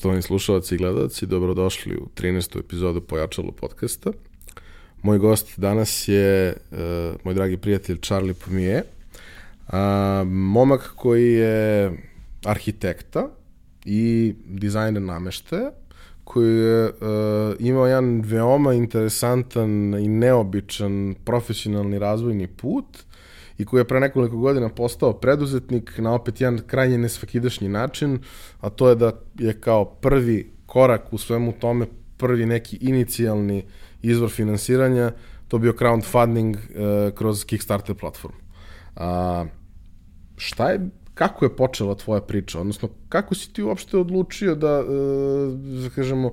Poštovani slušalci i gledalci, dobrodošli u 13. epizodu Pojačalo podcasta. Moj gost danas je uh, moj dragi prijatelj Charlie Pomije, uh, momak koji je arhitekta i dizajner nameštaja, koji je uh, imao jedan veoma interesantan i neobičan profesionalni razvojni put i koji je pre nekoliko godina postao preduzetnik na opet jedan krajnje nesvakidašnji način, a to je da je kao prvi korak u svemu tome, prvi neki inicijalni izvor finansiranja, to bio crowdfunding uh, kroz Kickstarter platformu. A, šta je, kako je počela tvoja priča? Odnosno, kako si ti uopšte odlučio da, uh, da kažemo,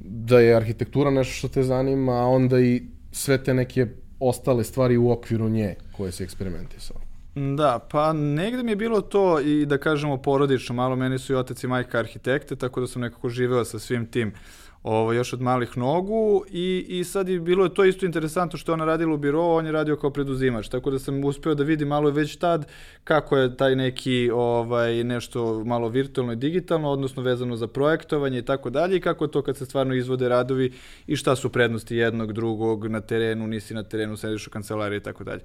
da je arhitektura nešto što te zanima, a onda i sve te neke ostale stvari u okviru nje koje se eksperimentisao? Da, pa negde mi je bilo to i da kažemo porodično, malo meni su i otac i majka arhitekte, tako da sam nekako živeo sa svim tim ovo, još od malih nogu i, i sad je bilo to isto interesantno što ona radila u biro, on je radio kao preduzimač, tako da sam uspeo da vidim malo već tad kako je taj neki ovaj, nešto malo virtualno i digitalno, odnosno vezano za projektovanje i tako dalje i kako je to kad se stvarno izvode radovi i šta su prednosti jednog, drugog na terenu, nisi na terenu, sediš u kancelariji i tako dalje.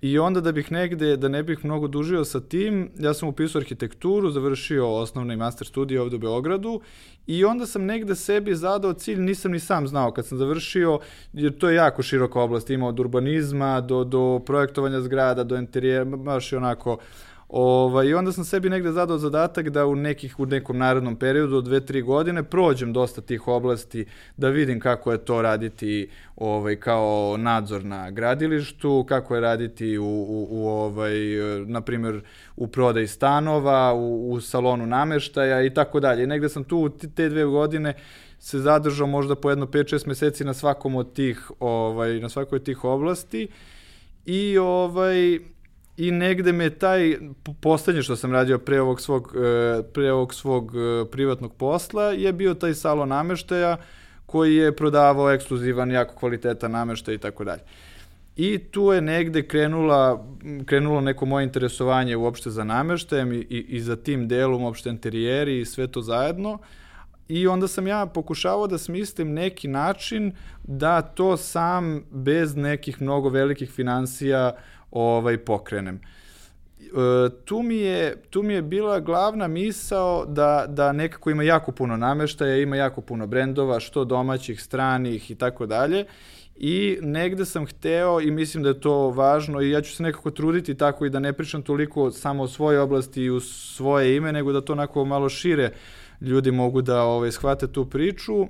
I onda da bih negde, da ne bih mnogo dužio sa tim, ja sam upisao arhitekturu, završio osnovne i master studije ovde u Beogradu i onda sam negde sebi zadao cilj, nisam ni sam znao kad sam završio, jer to je jako široka oblast, ima od urbanizma do, do projektovanja zgrada, do interijera, baš i onako Ovaj, I onda sam sebi negde zadao zadatak da u, nekih, u nekom narodnom periodu od dve, tri godine prođem dosta tih oblasti, da vidim kako je to raditi ovaj, kao nadzor na gradilištu, kako je raditi u, u, u ovaj, na primjer, u prodaj stanova, u, u salonu nameštaja i tako dalje. Negde sam tu te dve godine se zadržao možda po jedno 5-6 meseci na svakom od tih, ovaj, na svakoj od tih oblasti i ovaj, i negde me taj poslednje što sam radio pre ovog svog, e, pre ovog svog e, privatnog posla je bio taj salon nameštaja koji je prodavao ekskluzivan, jako kvalitetan nameštaj i tako dalje. I tu je negde krenula, krenulo neko moje interesovanje uopšte za nameštajem i, i, i za tim delom uopšte interijeri i sve to zajedno. I onda sam ja pokušavao da smislim neki način da to sam bez nekih mnogo velikih financija uh, ovaj pokrenem. E, tu mi je tu mi je bila glavna misao da da nekako ima jako puno nameštaja, ima jako puno brendova, što domaćih, stranih i tako dalje. I negde sam hteo i mislim da je to važno i ja ću se nekako truditi tako i da ne pričam toliko samo o svojoj oblasti i u svoje ime, nego da to onako malo šire ljudi mogu da ovaj, shvate tu priču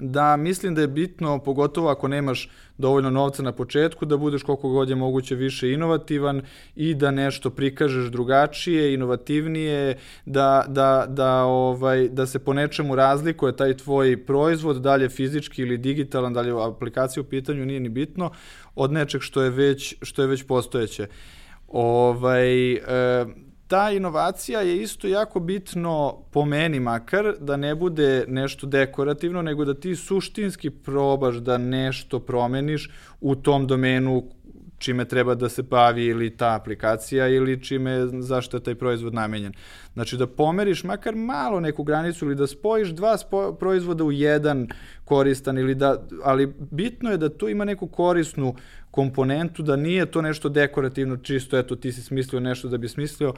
da mislim da je bitno, pogotovo ako nemaš dovoljno novca na početku, da budeš koliko god je moguće više inovativan i da nešto prikažeš drugačije, inovativnije, da, da, da, ovaj, da se po nečemu razlikuje taj tvoj proizvod, dalje fizički ili digitalan, dalje aplikacija u pitanju, nije ni bitno, od nečeg što je već, što je već postojeće. Ovaj, e, ta inovacija je isto jako bitno po meni makar da ne bude nešto dekorativno nego da ti suštinski probaš da nešto promeniš u tom domenu čime treba da se bavi ili ta aplikacija ili čime, zašto je taj proizvod namenjen. Znači da pomeriš makar malo neku granicu ili da spojiš dva spo proizvoda u jedan koristan ili da, ali bitno je da tu ima neku korisnu komponentu, da nije to nešto dekorativno, čisto eto ti si smislio nešto da bi smislio,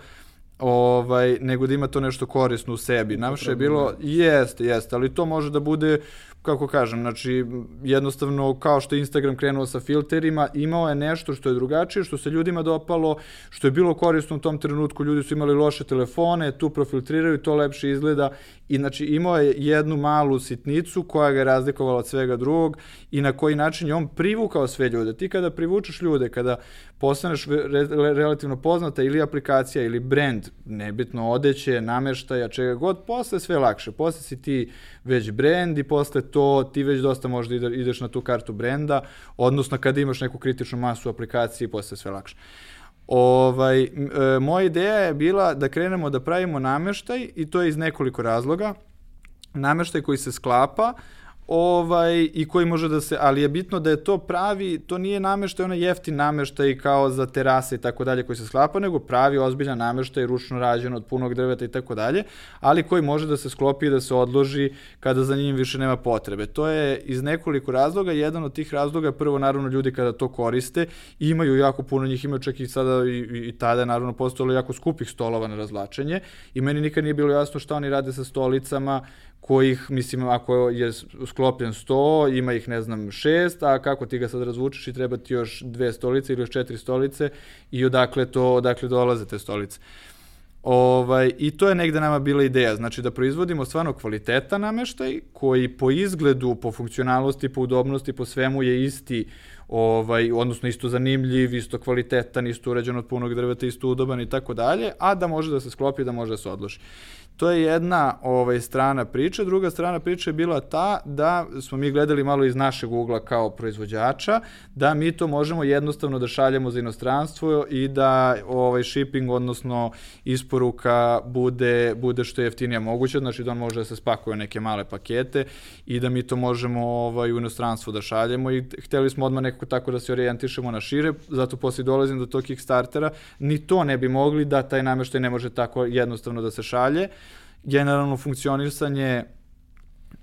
ovaj, nego da ima to nešto korisno u sebi. Naše je bilo, jeste, jeste, ali to može da bude kako kažem, znači jednostavno kao što je Instagram krenuo sa filterima, imao je nešto što je drugačije, što se ljudima dopalo, što je bilo korisno u tom trenutku, ljudi su imali loše telefone, tu profiltriraju, to lepše izgleda i znači imao je jednu malu sitnicu koja ga je razlikovala od svega drugog i na koji način je on privukao sve ljude. Ti kada privučeš ljude, kada postaneš re, relativno poznata ili aplikacija ili brand, nebitno odeće, nameštaja, čega god, posle sve lakše. Posle si ti već brand i posle to ti već dosta možda ideš na tu kartu brenda, odnosno kada imaš neku kritičnu masu aplikacije, posle sve lakše. Ovaj, e, moja ideja je bila da krenemo da pravimo nameštaj i to je iz nekoliko razloga. Nameštaj koji se sklapa, ovaj, i koji može da se, ali je bitno da je to pravi, to nije nameštaj, onaj jeftin nameštaj kao za terase i tako dalje koji se sklapa, nego pravi ozbiljan nameštaj, ručno rađen od punog drveta i tako dalje, ali koji može da se sklopi i da se odloži kada za njim više nema potrebe. To je iz nekoliko razloga, jedan od tih razloga prvo naravno ljudi kada to koriste, imaju jako puno njih, imaju čak i sada i, i, i tada naravno postojalo jako skupih stolova na razlačenje i meni nikad nije bilo jasno šta oni rade sa stolicama kojih, mislim, ako je sklopljen 100, ima ih, ne znam, šest, a kako ti ga sad razvučeš i treba ti još dve stolice ili još četiri stolice i odakle to, odakle dolaze te stolice. Ovaj, I to je negde nama bila ideja, znači da proizvodimo stvarno kvaliteta nameštaj koji po izgledu, po funkcionalnosti, po udobnosti, po svemu je isti, ovaj, odnosno isto zanimljiv, isto kvalitetan, isto urađen od punog drveta, isto udoban i tako dalje, a da može da se sklopi, da može da se odloži. To je jedna ovaj, strana priče. Druga strana priče je bila ta da smo mi gledali malo iz našeg ugla kao proizvođača, da mi to možemo jednostavno da šaljemo za inostranstvo i da ovaj, shipping, odnosno isporuka bude, bude što je jeftinija moguće, znači da on može da se spakuje neke male pakete i da mi to možemo ovaj, u inostranstvo da šaljemo. I hteli smo odmah nekako tako da se orijentišemo na šire, zato posle dolazim do tog Kickstartera, ni to ne bi mogli da taj nameštaj ne može tako jednostavno da se šalje, generalno funkcionisanje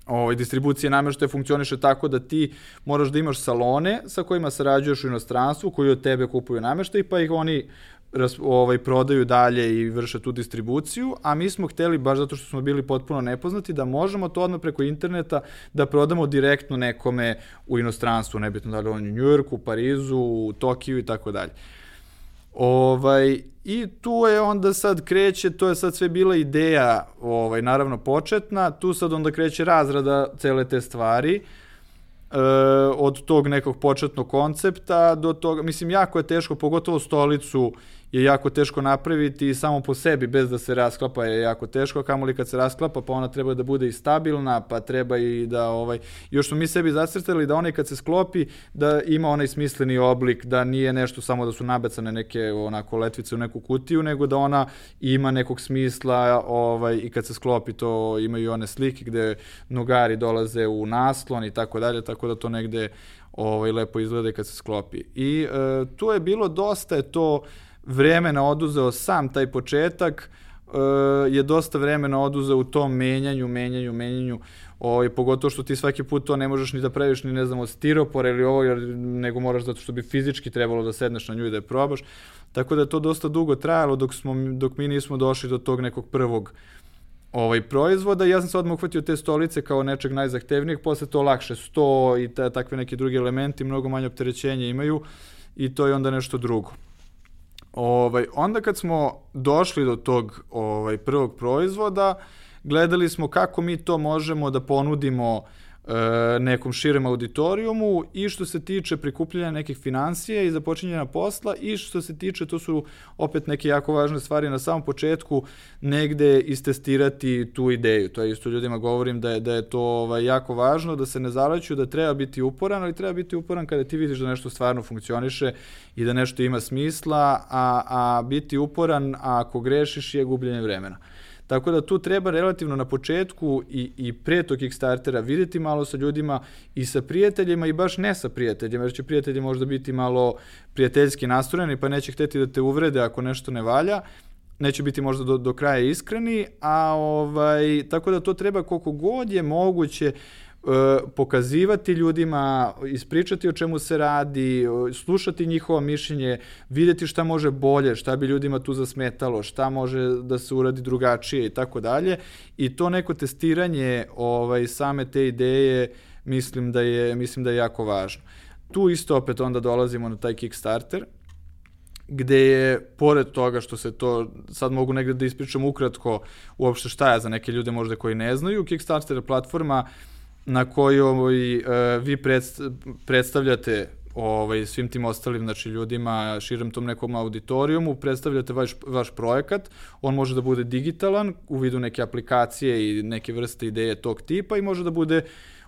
ovaj, distribucije namještaja funkcioniše tako da ti moraš da imaš salone sa kojima sarađuješ u inostranstvu, koji od tebe kupuju namještaj, pa ih oni ras, ovaj, prodaju dalje i vrše tu distribuciju, a mi smo hteli, baš zato što smo bili potpuno nepoznati, da možemo to odmah preko interneta da prodamo direktno nekome u inostranstvu, nebitno da li u Njujorku, Parizu, u Tokiju i tako dalje. Ovaj, I tu je onda sad kreće, to je sad sve bila ideja, ovaj, naravno početna, tu sad onda kreće razrada cele te stvari, e, od tog nekog početnog koncepta do toga, mislim, jako je teško, pogotovo stolicu, je jako teško napraviti i samo po sebi bez da se rasklapa je jako teško, kamoli kad se rasklapa pa ona treba da bude i stabilna, pa treba i da ovaj još smo mi sebi zacrtali da onaj kad se sklopi da ima onaj smisleni oblik, da nije nešto samo da su nabecane neke onako letvice u neku kutiju, nego da ona ima nekog smisla, ovaj i kad se sklopi to imaju one slike gde nogari dolaze u naslon i tako dalje, tako da to negde ovaj lepo izgleda kad se sklopi. I e, tu je bilo dosta je to vremena oduzeo sam taj početak, uh, je dosta vremena oduzeo u tom menjanju, menjanju, menjanju, ovaj, pogotovo što ti svaki put to ne možeš ni da praviš ni ne znam od stiropora ili ovo, jer, nego moraš zato što bi fizički trebalo da sedneš na nju i da je probaš. Tako da je to dosta dugo trajalo dok, smo, dok mi nismo došli do tog nekog prvog ovaj proizvoda. Ja sam se odmah uhvatio te stolice kao nečeg najzahtevnijeg, posle to lakše sto i ta, takve neki drugi elementi, mnogo manje opterećenja imaju i to je onda nešto drugo. Ovaj, onda kad smo došli do tog ovaj, prvog proizvoda, gledali smo kako mi to možemo da ponudimo e, nekom širem auditorijumu i što se tiče prikupljanja nekih financija i započinjanja posla i što se tiče, to su opet neke jako važne stvari na samom početku, negde istestirati tu ideju. To je isto ljudima govorim da je, da je to ovaj, jako važno, da se ne zalaću, da treba biti uporan, ali treba biti uporan kada ti vidiš da nešto stvarno funkcioniše i da nešto ima smisla, a, a biti uporan, a ako grešiš je gubljenje vremena. Tako da tu treba relativno na početku i, i pre tog Kickstartera videti malo sa ljudima i sa prijateljima i baš ne sa prijateljima, jer će prijatelji možda biti malo prijateljski nastrojeni pa neće hteti da te uvrede ako nešto ne valja, neće biti možda do, do kraja iskreni, a ovaj, tako da to treba koliko god je moguće E, pokazivati ljudima, ispričati o čemu se radi, slušati njihovo mišljenje, videti šta može bolje, šta bi ljudima tu zasmetalo, šta može da se uradi drugačije i tako dalje. I to neko testiranje ovaj same te ideje mislim da je mislim da je jako važno. Tu isto opet onda dolazimo na taj Kickstarter gde je, pored toga što se to, sad mogu negde da ispričam ukratko uopšte šta je za neke ljude možda koji ne znaju, Kickstarter platforma uh, na kojoj uh, vi predst predstavljate ovaj, svim tim ostalim znači, ljudima, širem tom nekom auditorijumu, predstavljate vaš, vaš projekat, on može da bude digitalan u vidu neke aplikacije i neke vrste ideje tog tipa i može da bude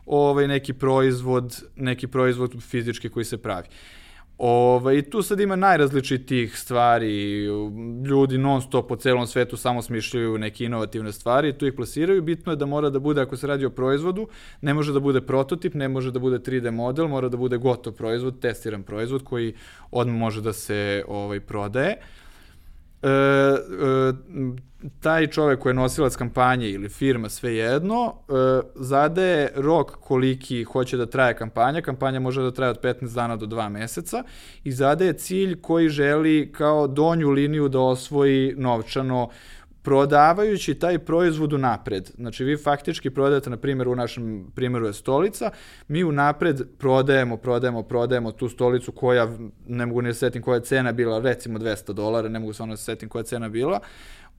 ovaj, neki proizvod, neki proizvod fizički koji se pravi. Ove, I tu sad ima najrazličitijih stvari, ljudi non stop po celom svetu samo smišljaju neke inovativne stvari, tu ih plasiraju, bitno je da mora da bude, ako se radi o proizvodu, ne može da bude prototip, ne može da bude 3D model, mora da bude gotov proizvod, testiran proizvod koji odmah može da se ovaj, prodaje. E, e, taj čovek koji je nosilac kampanje ili firma svejedno, e, zadaje rok koliki hoće da traje kampanja, kampanja može da traje od 15 dana do 2 meseca i zadaje cilj koji želi kao donju liniju da osvoji novčano prodavajući taj proizvod u napred. Znači vi faktički prodajete, na primjer u našem primjeru je stolica, mi u napred prodajemo, prodajemo, prodajemo tu stolicu koja, ne mogu ne da setim koja je cena bila, recimo 200 dolara, ne mogu da setim koja je cena bila,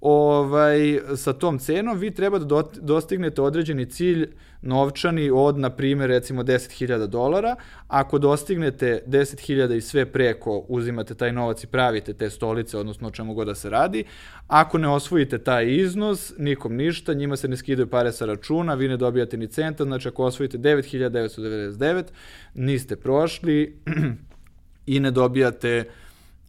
ovaj, sa tom cenom vi treba da dostignete određeni cilj novčani od, na primjer, recimo 10.000 dolara. Ako dostignete 10.000 i sve preko, uzimate taj novac i pravite te stolice, odnosno o čemu god da se radi. Ako ne osvojite taj iznos, nikom ništa, njima se ne skidaju pare sa računa, vi ne dobijate ni centa, znači ako osvojite 9.999, niste prošli i ne dobijate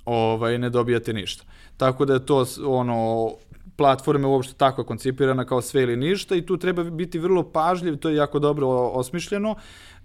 ovaj ne dobijate ništa. Tako da je to ono platforme uopšte tako koncipirana kao sve ili ništa i tu treba biti vrlo pažljiv, to je jako dobro osmišljeno,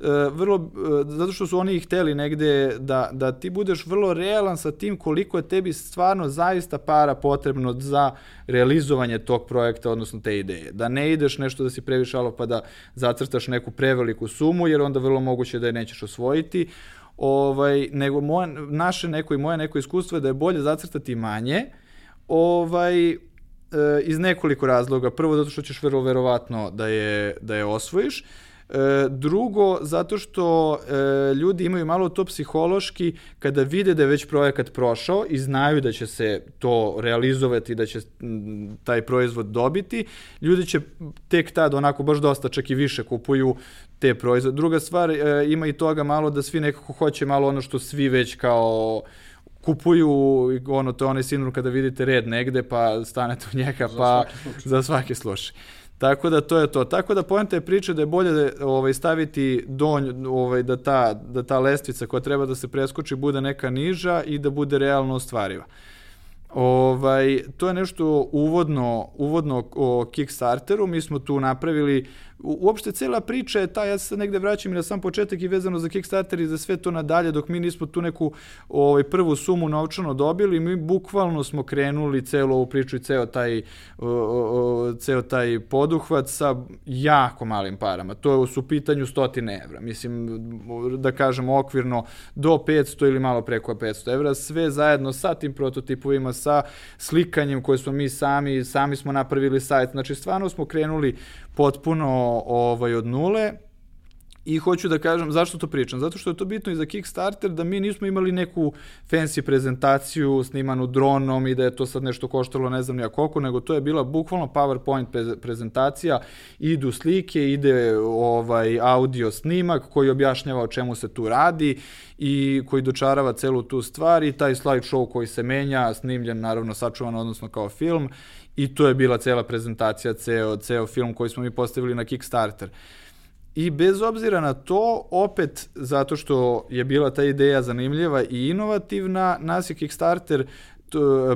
e, vrlo, e, zato što su oni hteli negde da, da ti budeš vrlo realan sa tim koliko je tebi stvarno zaista para potrebno za realizovanje tog projekta, odnosno te ideje. Da ne ideš nešto da si previše alo pa da zacrtaš neku preveliku sumu, jer onda vrlo moguće da je nećeš osvojiti ovaj, nego moje, naše neko i moje neko iskustvo je da je bolje zacrtati manje, ovaj, e, iz nekoliko razloga. Prvo, zato što ćeš vrlo verovatno da je, da je osvojiš. E, drugo, zato što e, ljudi imaju malo to psihološki kada vide da je već projekat prošao i znaju da će se to realizovati, da će taj proizvod dobiti, ljudi će tek tad onako baš dosta čak i više kupuju te proizvode. Druga stvar, e, ima i toga malo da svi nekako hoće malo ono što svi već kao kupuju ono to onaj sindrom kada vidite red negde pa stanete u njega pa za svaki slučaj. Tako da to je to. Tako da poenta je priče da je bolje ovaj staviti donj ovaj da ta da ta lestvica koja treba da se preskoči bude neka niža i da bude realno ostvariva. Ovaj, to je nešto uvodno, uvodno o Kickstarteru, mi smo tu napravili uopšte cela priča je ta, ja se negde vraćam i na sam početak i vezano za Kickstarter i za sve to nadalje, dok mi nismo tu neku ovaj, prvu sumu novčano dobili, mi bukvalno smo krenuli celu ovu priču i ceo taj, o, o, ceo taj poduhvat sa jako malim parama. To je u pitanju stotine evra. Mislim, da kažemo okvirno do 500 ili malo preko 500 evra, sve zajedno sa tim prototipovima, sa slikanjem koje smo mi sami, sami smo napravili sajt. Znači, stvarno smo krenuli potpuno ovaj, od nule. I hoću da kažem, zašto to pričam? Zato što je to bitno i za Kickstarter, da mi nismo imali neku fancy prezentaciju snimanu dronom i da je to sad nešto koštalo ne znam ja koliko, nego to je bila bukvalno PowerPoint prezentacija, idu slike, ide ovaj audio snimak koji objašnjava o čemu se tu radi i koji dočarava celu tu stvar i taj slide show koji se menja, snimljen naravno sačuvan odnosno kao film I to je bila cela prezentacija, ceo, ceo film koji smo mi postavili na Kickstarter. I bez obzira na to, opet zato što je bila ta ideja zanimljiva i inovativna, nas je Kickstarter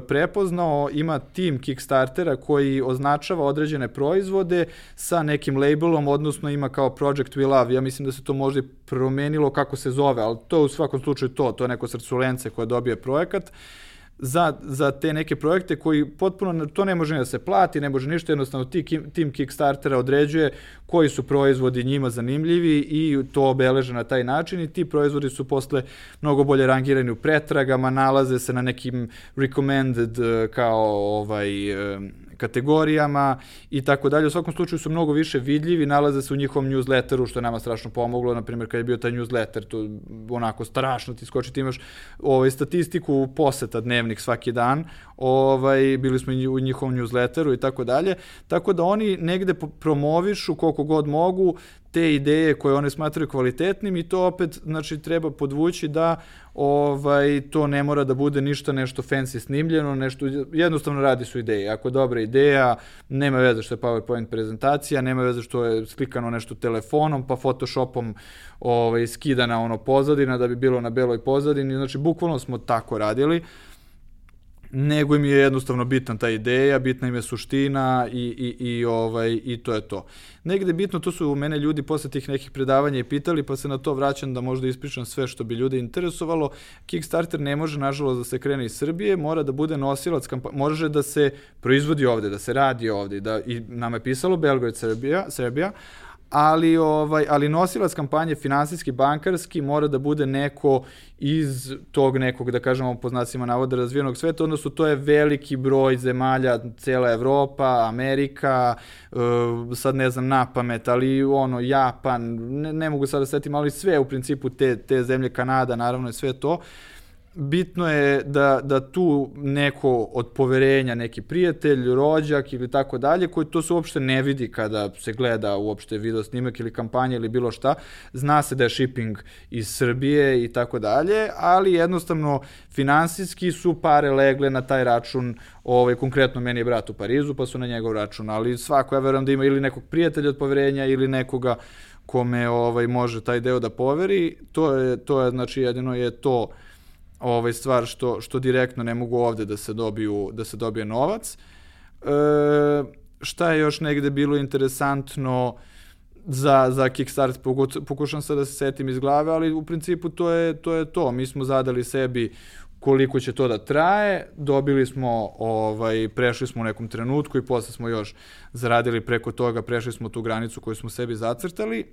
prepoznao, ima tim Kickstartera koji označava određene proizvode sa nekim labelom, odnosno ima kao Project We Love. Ja mislim da se to možda promenilo kako se zove, ali to u svakom slučaju to, to je neko srculence koje dobije projekat. Uh, za, za te neke projekte koji potpuno, to ne može da se plati, ne može ništa, jednostavno ti, tim Kickstartera određuje koji su proizvodi njima zanimljivi i to obeleže na taj način i ti proizvodi su posle mnogo bolje rangirani u pretragama, nalaze se na nekim recommended eh, kao ovaj eh, kategorijama i tako dalje. U svakom slučaju su mnogo više vidljivi, nalaze se u njihovom newsletteru, što je nama strašno pomoglo, na primjer kad je bio taj newsletter, to onako strašno ti skoči, ti imaš ovaj, statistiku poseta dnevnik svaki dan, ovaj, bili smo u njihovom newsletteru i tako dalje, tako da oni negde promovišu koliko god mogu te ideje koje one smatraju kvalitetnim i to opet znači treba podvući da ovaj to ne mora da bude ništa nešto fancy snimljeno, nešto jednostavno radi su ideje. Ako je dobra ideja, nema veze što je PowerPoint prezentacija, nema veze što je slikano nešto telefonom, pa Photoshopom ovaj skidana ono pozadina da bi bilo na beloj pozadini. Znači bukvalno smo tako radili nego im je jednostavno bitna ta ideja, bitna im je suština i, i, i, ovaj, i to je to. Negde bitno, to su mene ljudi posle tih nekih predavanja i pitali, pa se na to vraćam da možda ispričam sve što bi ljude interesovalo. Kickstarter ne može, nažalost, da se krene iz Srbije, mora da bude nosilac može da se proizvodi ovde, da se radi ovde, da, i nama je pisalo Belgrade Srbija, Srbija, ali ovaj ali nosilac kampanje finansijski bankarski mora da bude neko iz tog nekog da kažemo po znacima navoda razvijenog sveta odnosno to je veliki broj zemalja cela Evropa, Amerika uh, sad ne znam na pamet ali ono Japan ne, ne mogu sad da setim ali sve u principu te te zemlje Kanada naravno je sve to. uh, bitno je da, da tu neko od poverenja, neki prijatelj, rođak ili tako dalje, koji to se uopšte ne vidi kada se gleda uopšte video snimak ili kampanja ili bilo šta, zna se da je shipping iz Srbije i tako dalje, ali jednostavno finansijski su pare legle na taj račun, ovaj, konkretno meni je brat u Parizu, pa su na njegov račun, ali svako, ja verujem da ima ili nekog prijatelja od poverenja ili nekoga kome ovaj može taj deo da poveri, to je, to je znači jedino je to ovaj stvar što što direktno ne mogu ovde da se dobiju da se dobije novac. E, šta je još negde bilo interesantno za za Kickstarter pokušam sad da se setim iz glave, ali u principu to je to je to. Mi smo zadali sebi koliko će to da traje, dobili smo, ovaj, prešli smo u nekom trenutku i posle smo još zaradili preko toga, prešli smo tu granicu koju smo sebi zacrtali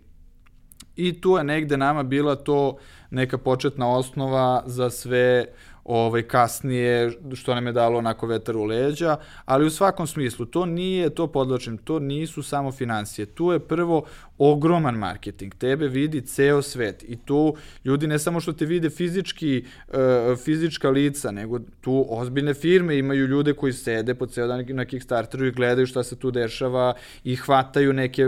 i tu je negde nama bila to neka početna osnova za sve ovaj, kasnije, što nam je dalo onako vetar u leđa, ali u svakom smislu, to nije, to podlačim, to nisu samo financije. Tu je prvo ogroman marketing. Tebe vidi ceo svet i tu ljudi ne samo što te vide fizički, uh, fizička lica, nego tu ozbiljne firme imaju ljude koji sede po ceo dan na Kickstarteru i gledaju šta se tu dešava i hvataju neke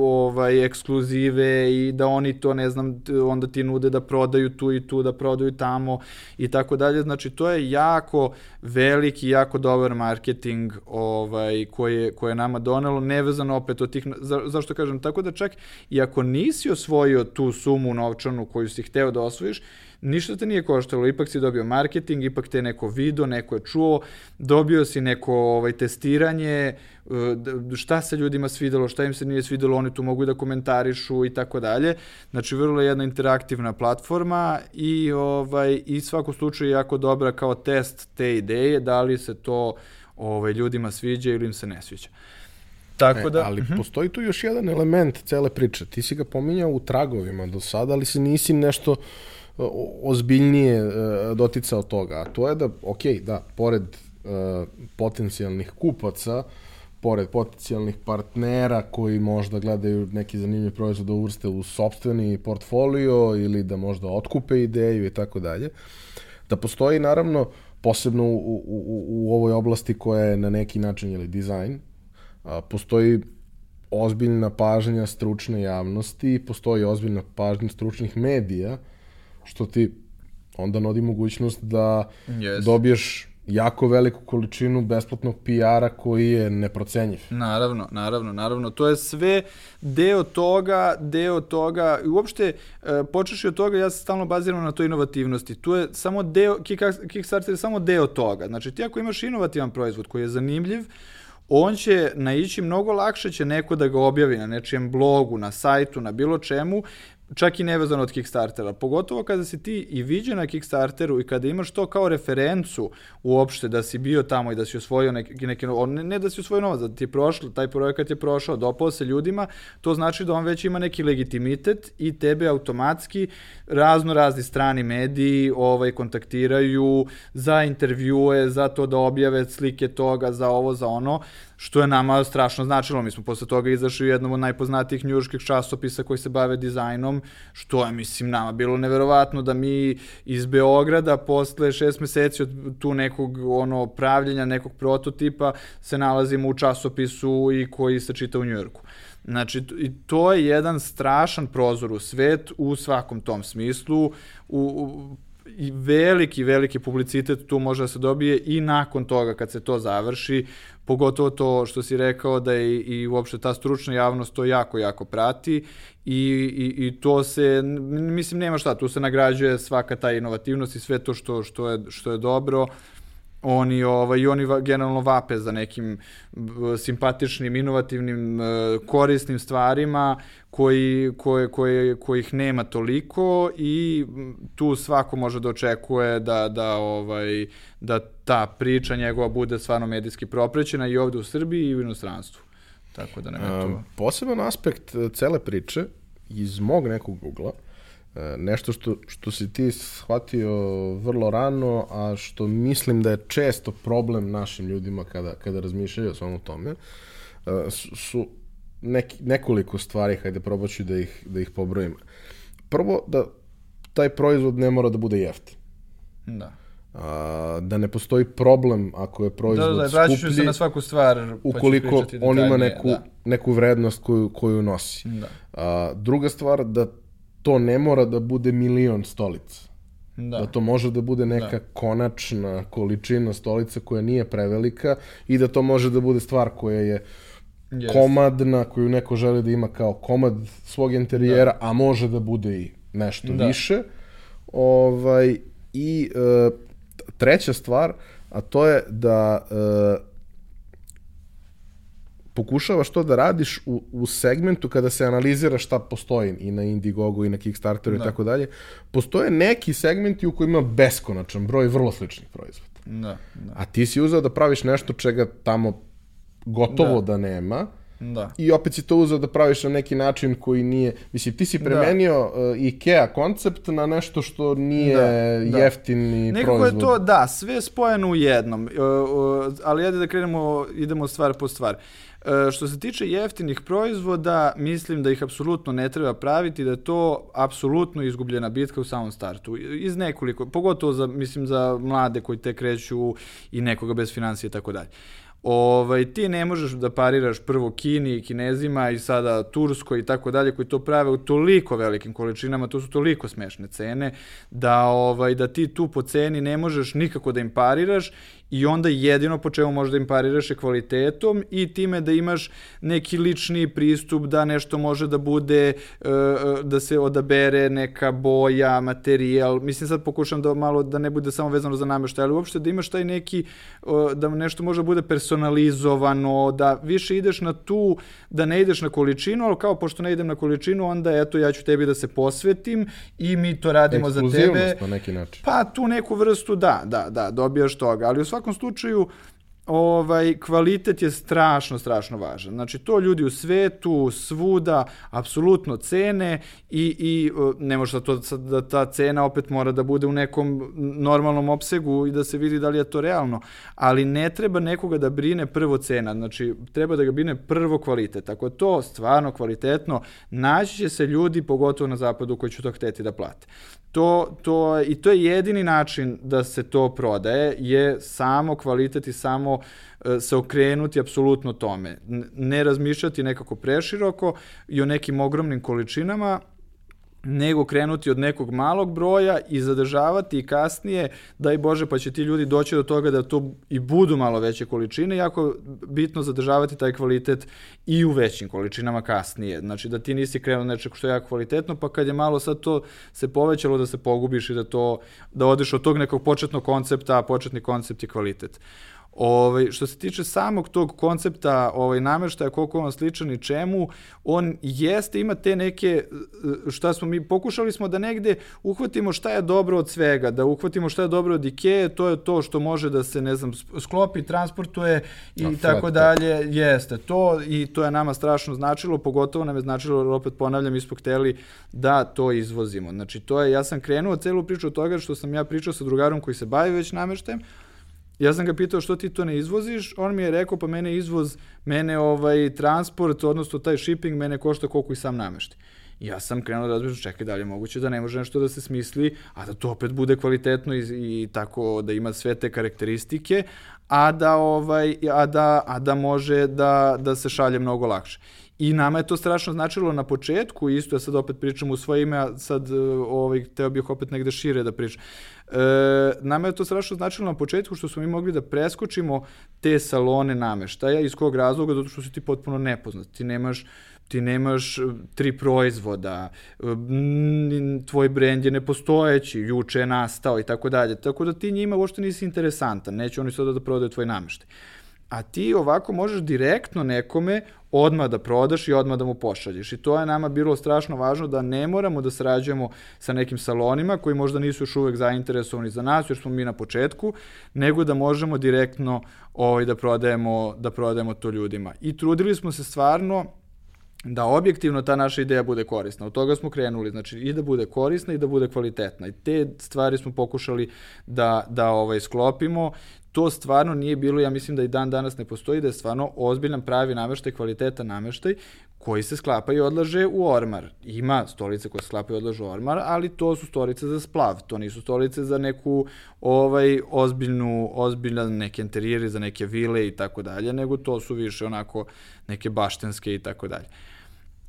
ovaj ekskluzive i da oni to ne znam onda ti nude da prodaju tu i tu, da prodaju tamo i tako dalje. Znači to je jako veliki, jako dobar marketing ovaj koje koje nama donelo nevezano opet od tih za, zašto kažem tako da čak i ako nisi osvojio tu sumu novčanu koju si hteo da osvojiš, ništa te nije koštalo, ipak si dobio marketing, ipak te neko video, neko je čuo, dobio si neko ovaj, testiranje, e, šta se ljudima svidelo, šta im se nije svidelo, oni tu mogu da komentarišu i tako dalje. Znači, vrlo je jedna interaktivna platforma i, ovaj, i svako slučaju je jako dobra kao test te ideje, da li se to ovaj, ljudima sviđa ili im se ne sviđa. Tako e, da, ali uh mhm. -huh. postoji tu još jedan element cele priče. Ti si ga pominjao u tragovima do sada, ali si nisi nešto ozbiljnije e, doticao toga. A to je da, ok, da, pored uh, potencijalnih kupaca, pored potencijalnih partnera koji možda gledaju neki zanimljiv proizvod da uvrste u sobstveni portfolio ili da možda otkupe ideju i tako dalje, da postoji naravno posebno u, u, u, ovoj oblasti koja je na neki način ili dizajn, postoji ozbiljna pažnja stručne javnosti, postoji ozbiljna pažnja stručnih medija, što ti onda nodi mogućnost da yes. dobiješ jako veliku količinu besplatnog PR-a koji je neprocenjiv. Naravno, naravno, naravno. To je sve deo toga, deo toga, i uopšte e, počeš od toga, ja se stalno baziram na toj inovativnosti. Tu je samo deo, Kickstarter je samo deo toga. Znači ti ako imaš inovativan proizvod koji je zanimljiv, on će naići mnogo lakše će neko da ga objavi na nečijem blogu, na sajtu, na bilo čemu, čak i nevezano od Kickstartera. Pogotovo kada si ti i viđen na Kickstarteru i kada imaš to kao referencu uopšte da si bio tamo i da si osvojio neki, neki ne, ne da si osvojio novac, da ti je prošlo, taj projekat je prošao, dopao se ljudima, to znači da on već ima neki legitimitet i tebe automatski razno razni strani mediji ovaj kontaktiraju za intervjue, za to da objave slike toga, za ovo, za ono što je nama strašno značilo. Mi smo posle toga izašli u jednom od najpoznatijih njuških časopisa koji se bave dizajnom, što je, mislim, nama bilo neverovatno da mi iz Beograda posle šest meseci od tu nekog ono pravljenja, nekog prototipa se nalazimo u časopisu i koji se čita u Njujorku. Znači, to je jedan strašan prozor u svet u svakom tom smislu, u, u i veliki, veliki publicitet tu može da se dobije i nakon toga kad se to završi, pogotovo to što si rekao da je i uopšte ta stručna javnost to jako, jako prati i, i, i to se, mislim, nema šta, tu se nagrađuje svaka ta inovativnost i sve to što, što, je, što je dobro oni ovaj i oni generalno vape za nekim simpatičnim, inovativnim, e, korisnim stvarima koji koje koje kojih nema toliko i tu svako može da očekuje da da ovaj da ta priča njegova bude stvarno medijski propraćena i ovde u Srbiji i u inostranstvu. Tako da nema Um, tu. poseban aspekt e, cele priče iz mog nekog ugla, e, nešto što, što si ti shvatio vrlo rano, a što mislim da je često problem našim ljudima kada, kada razmišljaju o svemu tome, e, su, neki, nekoliko stvari, hajde probat ću da ih, da ih pobrojim. Prvo, da taj proizvod ne mora da bude jeftin. Da. A, da ne postoji problem ako je Da, proizvod da, ću se skuplji, na svaku stvar. pa ukoliko pričati on ima neku, Da. neku vrednost koju, koju nosi. Da. A, druga stvar, da to ne mora da bude milion stolica. Da. Da to može da bude neka konačna količina stolica koja nije prevelika i da to može da bude stvar koja je Jeste. komadna, koju neko želi da ima kao komad svog interijera, a može da bude i nešto Da. više. Ovaj, I e, treća stvar, a to je da e, pokušavaš to da radiš u, u segmentu kada se analizira šta postoji i na Indiegogu i na Kickstarteru Da. i tako dalje. Postoje neki segmenti u kojima ima beskonačan broj vrlo sličnih proizvoda. Da, da. A ti si uzeo da praviš nešto čega tamo gotovo da, nema Da. i opet si to uzeo da praviš na neki način koji nije... Mislim, ti si premenio uh, IKEA koncept na nešto što nije Da, da. jeftini Nekako proizvod. je to, da, sve spojeno u jednom, E, o, ali ajde da krenemo, idemo stvar po stvar. E, Što se tiče jeftinih proizvoda, mislim da ih apsolutno ne treba praviti, da je to apsolutno izgubljena bitka u samom startu. Iz nekoliko, pogotovo za, mislim, za mlade koji te kreću i nekoga bez financije i tako dalje. Ovaj, ti ne možeš da pariraš prvo Kini i Kinezima i sada Turskoj i tako dalje koji to prave u toliko velikim količinama, to su toliko smešne cene da ovaj da ti tu po ceni ne možeš nikako da im pariraš i onda jedino po čemu možeš da im pariraš je kvalitetom i time da imaš neki lični pristup da nešto može da bude e, e, da se odabere neka boja, materijal. Mislim sad pokušam da malo da ne bude samo vezano za nameštaj, ali uopšte da imaš taj neki da nešto može da bude personalizovano, da više ideš na tu, da ne ideš na količinu, ali kao pošto ne idem na količinu, onda eto ja ću tebi da se posvetim i mi to radimo za tebe. Ekskluzivnost na neki način. Pa tu neku vrstu da, da, da, dobijaš toga, ali u svakom slučaju ovaj kvalitet je strašno strašno važan. Znači to ljudi u svetu svuda apsolutno cene i i ne može to da ta cena opet mora da bude u nekom normalnom opsegu i da se vidi da li je to realno, ali ne treba nekoga da brine prvo cena, znači treba da ga brine prvo kvalitet. Ako je to stvarno kvalitetno, naći će se ljudi pogotovo na zapadu koji će to hteti da plate. To, to, I to je jedini način da se to prodaje, je samo kvalitet i samo e, se okrenuti apsolutno tome. Ne razmišljati nekako preširoko i o nekim ogromnim količinama, nego krenuti od nekog malog broja i zadržavati i kasnije, daj Bože, pa će ti ljudi doći do toga da to i budu malo veće količine, jako bitno zadržavati taj kvalitet i u većim količinama kasnije. Znači da ti nisi krenuo nečeg što je jako kvalitetno, pa kad je malo sad to se povećalo da se pogubiš i da to da odeš od tog nekog početnog koncepta, a početni koncept je kvalitet. Ovaj, što se tiče samog tog koncepta ovaj, nameštaja, koliko on sličan i čemu, on jeste, ima te neke, e, šta smo mi, pokušali smo da negde uhvatimo šta je dobro od svega, da uhvatimo šta je dobro od Ikea, to je to što može da se, ne znam, sklopi, transportuje i flat tako pack. dalje, jeste to i to je nama strašno značilo, pogotovo nam je značilo, opet ponavljam, mi smo hteli da to izvozimo. Znači, to je, ja sam krenuo celu priču od toga što sam ja pričao sa drugarom koji se bavi već nameštajem, Ja sam ga pitao što ti to ne izvoziš, on mi je rekao pa mene izvoz, mene ovaj transport, odnosno taj shipping mene košta koliko i sam nameštaj. I ja sam krenuo da razmišljam, čekaj, da li je moguće da ne može nešto da se smisli, a da to opet bude kvalitetno i, i tako da ima sve te karakteristike, a da ovaj a da a da može da da se šalje mnogo lakše. I nama je to strašno značilo na početku, isto ja sad opet pričam u svoje ime, a sad ovaj, teo bih opet negde šire da pričam. E, nama je to strašno značilo na početku što smo mi mogli da preskočimo te salone nameštaja, iz kog razloga, zato što si ti potpuno nepoznat. Ti nemaš ti nemaš e, tri proizvoda, e, tvoj brend je nepostojeći, juče je nastao i tako dalje. Tako da ti njima uopšte nisi interesantan, neće oni sada da prodaju tvoj nameštaj. A ti ovako možeš direktno nekome odmah da prodaš i odmah da mu pošalješ. I to je nama bilo strašno važno da ne moramo da sarađujemo sa nekim salonima koji možda nisu još uvek zainteresovani za nas, jer smo mi na početku, nego da možemo direktno ovaj, da, prodajemo, da prodajemo to ljudima. I trudili smo se stvarno da objektivno ta naša ideja bude korisna. Od toga smo krenuli, znači i da bude korisna i da bude kvalitetna. I te stvari smo pokušali da, da ovaj, sklopimo to stvarno nije bilo, ja mislim da i dan danas ne postoji, da je stvarno ozbiljan pravi nameštaj, kvaliteta nameštaj koji se sklapa i odlaže u ormar. Ima stolice koje se sklapa i odlaže u ormar, ali to su stolice za splav, to nisu stolice za neku ovaj ozbiljnu, ozbiljan neke interijeri, za neke vile i tako dalje, nego to su više onako neke baštenske i tako dalje.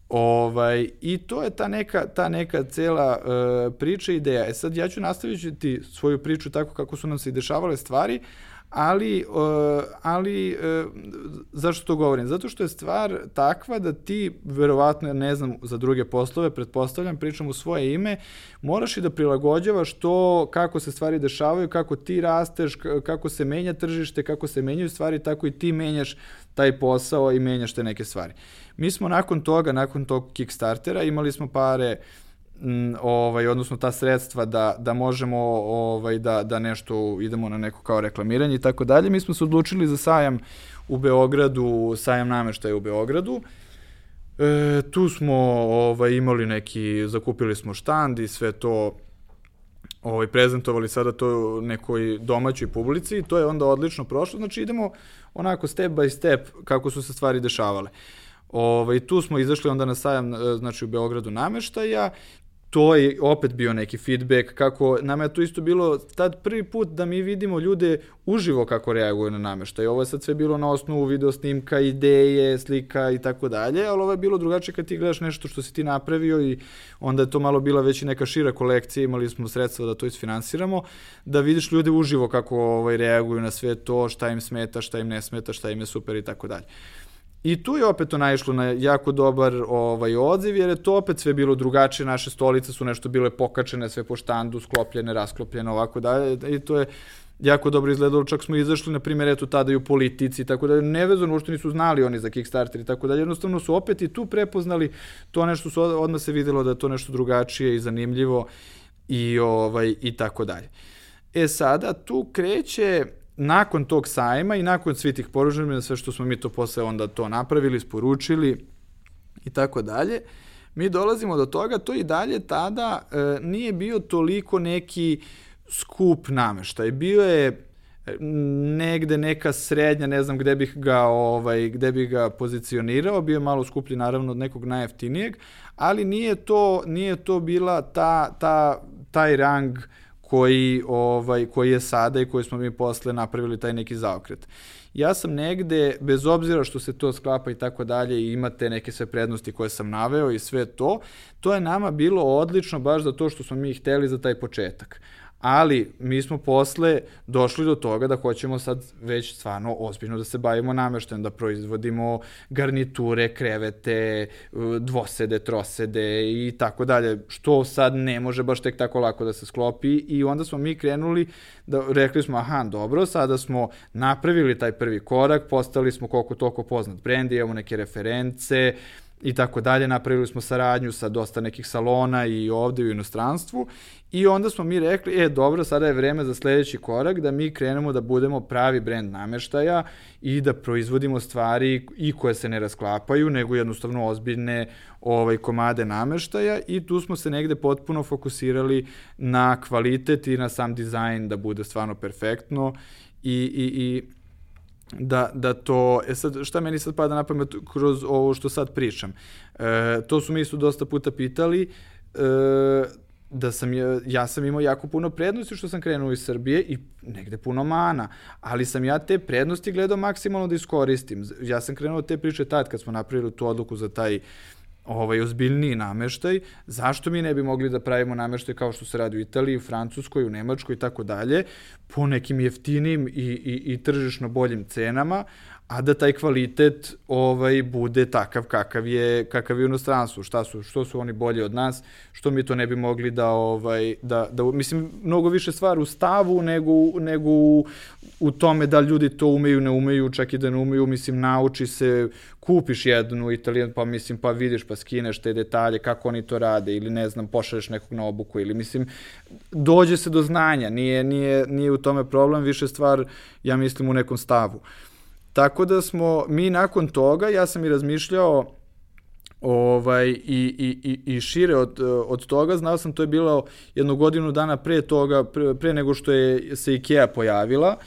Ovaj, I to je ta neka, ta neka cela uh, priča ideja. E sad ja ću nastaviti svoju priču tako kako su nam se i dešavale stvari, ali, ali uh, zašto to govorim? Zato što je stvar takva da ti, verovatno, ne znam, za druge poslove, pretpostavljam, pričam u svoje ime, moraš i da prilagođavaš to kako se stvari dešavaju, kako ti rasteš, kako se menja tržište, kako se menjaju stvari, tako i ti menjaš taj posao i menjaš te neke stvari. Mi smo nakon toga, nakon tog Kickstartera, imali smo pare uh, ovaj, odnosno ta sredstva da, da možemo ovaj, da, da nešto idemo na neko kao reklamiranje i tako dalje. Mi smo se odlučili za sajam u Beogradu, sajam nameštaja u Beogradu. E, tu smo ovaj, imali neki, zakupili smo štand i sve to ovaj, prezentovali sada to nekoj domaćoj publici i to je onda odlično prošlo. Znači idemo onako step by step kako su se stvari dešavale. Ovaj, tu smo izašli onda na sajam e, znači u Beogradu nameštaja to je opet bio neki feedback, kako nam je to isto bilo tad prvi put da mi vidimo ljude uživo kako reaguju na nameštaj. Ovo je sad sve bilo na osnovu video snimka, ideje, slika i tako dalje, ali ovo je bilo drugačije kad ti gledaš nešto što si ti napravio i onda je to malo bila već i neka šira kolekcija, imali smo sredstva da to isfinansiramo, da vidiš ljude uživo kako ovaj, reaguju na sve to, šta im smeta, šta im ne smeta, šta im je super i tako dalje. I tu je opet naišlo na jako dobar ovaj, odziv, jer je to opet sve bilo drugačije, naše stolice su nešto bile pokačene, sve po štandu, sklopljene, rasklopljene, ovako dalje, i to je jako dobro izgledalo, čak smo izašli, na primjer, eto tada i u politici, tako da nevezano, uopšte nisu znali oni za Kickstarter i tako dalje, jednostavno su opet i tu prepoznali to nešto, su, odmah se videlo da je to nešto drugačije i zanimljivo i, ovaj, i tako dalje. E sada, tu kreće nakon tog sajma i nakon svih tih poručenja, sve što smo mi to posle onda to napravili, sporučili i tako dalje, mi dolazimo do toga, to i dalje tada e, nije bio toliko neki skup nameštaj. Bio je e, negde neka srednja, ne znam gde bih ga ovaj gde bih ga pozicionirao, bio je malo skuplji naravno od nekog najjeftinijeg, ali nije to nije to bila ta ta taj rang uh, koji, ovaj, koji je sada i koji smo mi posle napravili taj neki zaokret. Ja sam negde, bez obzira što se to sklapa i tako dalje i imate neke sve prednosti koje sam naveo i sve to, to je nama bilo odlično baš za to što smo mi hteli za taj početak ali mi smo posle došli do toga da hoćemo sad već stvarno ozbiljno da se bavimo nameštajem, da proizvodimo garniture, krevete, dvosede, trosede i tako dalje, što sad ne može baš tek tako lako da se sklopi. I onda smo mi krenuli da rekli smo aha, dobro, sada smo napravili taj prvi korak, postali smo koliko toliko poznat brend, imamo neke reference, i tako dalje. Napravili smo saradnju sa dosta nekih salona i ovde u inostranstvu i onda smo mi rekli, e dobro, sada je vreme za sledeći korak da mi krenemo da budemo pravi brend nameštaja i da proizvodimo stvari i koje se ne rasklapaju, nego jednostavno ozbiljne ovaj, komade nameštaja i tu smo se negde potpuno fokusirali na kvalitet i na sam dizajn da bude stvarno perfektno i, i, i da, da to, e sad, šta meni sad pada na pamet kroz ovo što sad pričam? E, to su mi su dosta puta pitali, e, da sam, ja, ja sam imao jako puno prednosti što sam krenuo iz Srbije i negde puno mana, ali sam ja te prednosti gledao maksimalno da iskoristim. Ja sam krenuo te priče tad kad smo napravili tu odluku za taj ovaj ozbiljniji nameštaj, zašto mi ne bi mogli da pravimo nameštaj kao što se radi u Italiji, u Francuskoj, u Nemačkoj i tako dalje, po nekim jeftinim i, i, i tržišno boljim cenama, a da taj kvalitet ovaj bude takav kakav je kakav je u inostranstvu. Šta su što su oni bolji od nas što mi to ne bi mogli da ovaj da da mislim mnogo više stvar u stavu nego nego u, u tome da ljudi to umeju ne umeju čak i da ne umeju. Mislim nauči se kupiš jednu italijan pa mislim pa vidiš pa skineš te detalje kako oni to rade ili ne znam pošalješ nekog na obuku ili mislim dođe se do znanja. Nije nije nije u tome problem više stvar ja mislim u nekom stavu Tako da smo mi nakon toga, ja sam i razmišljao ovaj, i, i, i, i šire od, od toga, znao sam to je bilo jednu godinu dana pre toga, pre, pre nego što je se IKEA pojavila.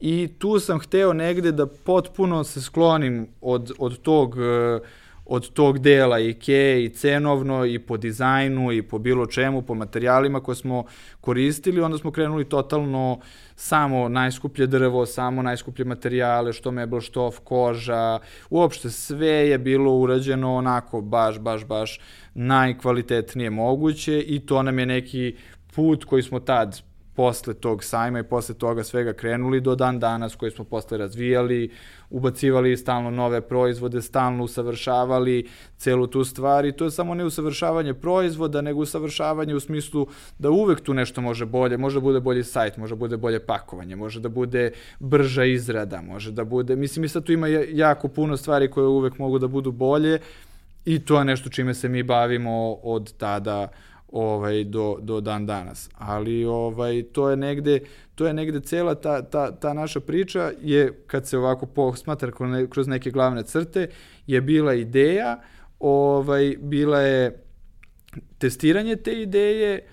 I tu sam hteo negde da potpuno se sklonim od, od tog uh, od tog dela IKEA i cenovno i po dizajnu i po bilo čemu, po materijalima koje smo koristili, onda smo krenuli totalno samo najskuplje drvo, samo najskuplje materijale, što mebel, što koža, uopšte sve je bilo urađeno onako baš, baš, baš najkvalitetnije moguće i to nam je neki put koji smo tad posle tog sajma i posle toga svega krenuli do dan danas koji smo posle razvijali, ubacivali stalno nove proizvode, stalno usavršavali celu tu stvar i to je samo ne usavršavanje proizvoda, nego usavršavanje u smislu da uvek tu nešto može bolje, može da bude bolji sajt, može da bude bolje pakovanje, može da bude brža izrada, može da bude, mislim i sad tu ima jako puno stvari koje uvek mogu da budu bolje i to je nešto čime se mi bavimo od tada ovaj do, do dan danas. Ali ovaj to je negde to je negde cela ta, ta, ta naša priča je kad se ovako posmatra kroz neke glavne crte je bila ideja, ovaj bila je testiranje te ideje,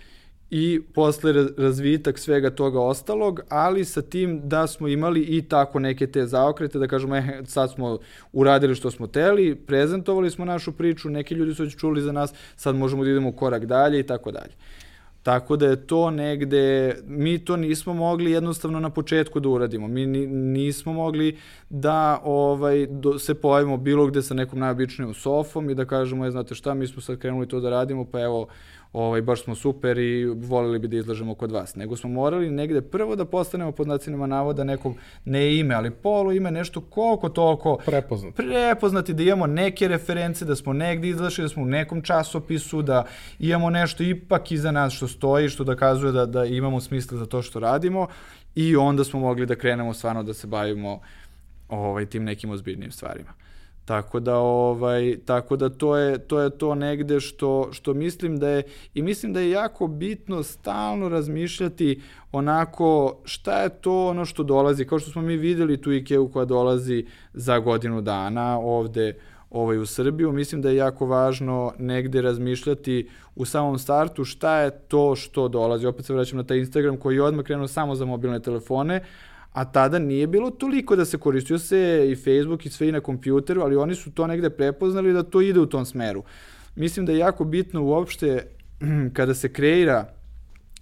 i posle razvitak svega toga ostalog, ali sa tim da smo imali i tako neke te zaokrete, da kažemo, eh, sad smo uradili što smo teli, prezentovali smo našu priču, neki ljudi su već čuli za nas, sad možemo da idemo korak dalje i tako dalje. Tako da je to negde, mi to nismo mogli jednostavno na početku da uradimo. Mi nismo mogli da ovaj, do, se pojavimo bilo gde sa nekom najobičnijom sofom i da kažemo, je, znate šta, mi smo sad krenuli to da radimo, pa evo, ovaj, baš smo super i volili bi da izlažemo kod vas. Nego smo morali negde prvo da postanemo pod nacinima navoda nekog, ne ime, ali polu ime, nešto koliko toliko prepoznati. prepoznati, da imamo neke reference, da smo negde izlašli, da smo u nekom časopisu, da imamo nešto ipak iza nas što stoji, što dokazuje da, da imamo smisla za to što radimo i onda smo mogli da krenemo stvarno da se bavimo ovaj, tim nekim ozbiljnim stvarima. Tako da ovaj tako da to je to je to negde što što mislim da je i mislim da je jako bitno stalno razmišljati onako šta je to ono što dolazi. Kao što smo mi videli tu Ikeu koja dolazi za godinu dana ovde ovaj u Srbiju mislim da je jako važno negde razmišljati u samom startu šta je to što dolazi. Opet se vraćam na taj Instagram koji je odmah krenuo samo za mobilne telefone a tada nije bilo toliko da se koristio se i Facebook i sve i na kompjuteru, ali oni su to negde prepoznali da to ide u tom smeru. Mislim da je jako bitno uopšte kada se kreira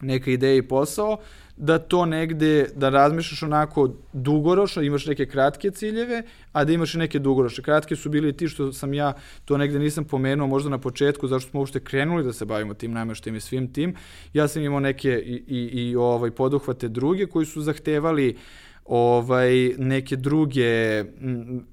neka ideja i posao, da to negde, da razmišljaš onako dugoročno, imaš neke kratke ciljeve, a da imaš i neke dugoročne. Kratke su bili ti što sam ja to negde nisam pomenuo možda na početku, zašto smo uopšte krenuli da se bavimo tim nameštajem i svim tim. Ja sam imao neke i, i, i ovaj, poduhvate druge koji su zahtevali uh, ovaj neke druge m,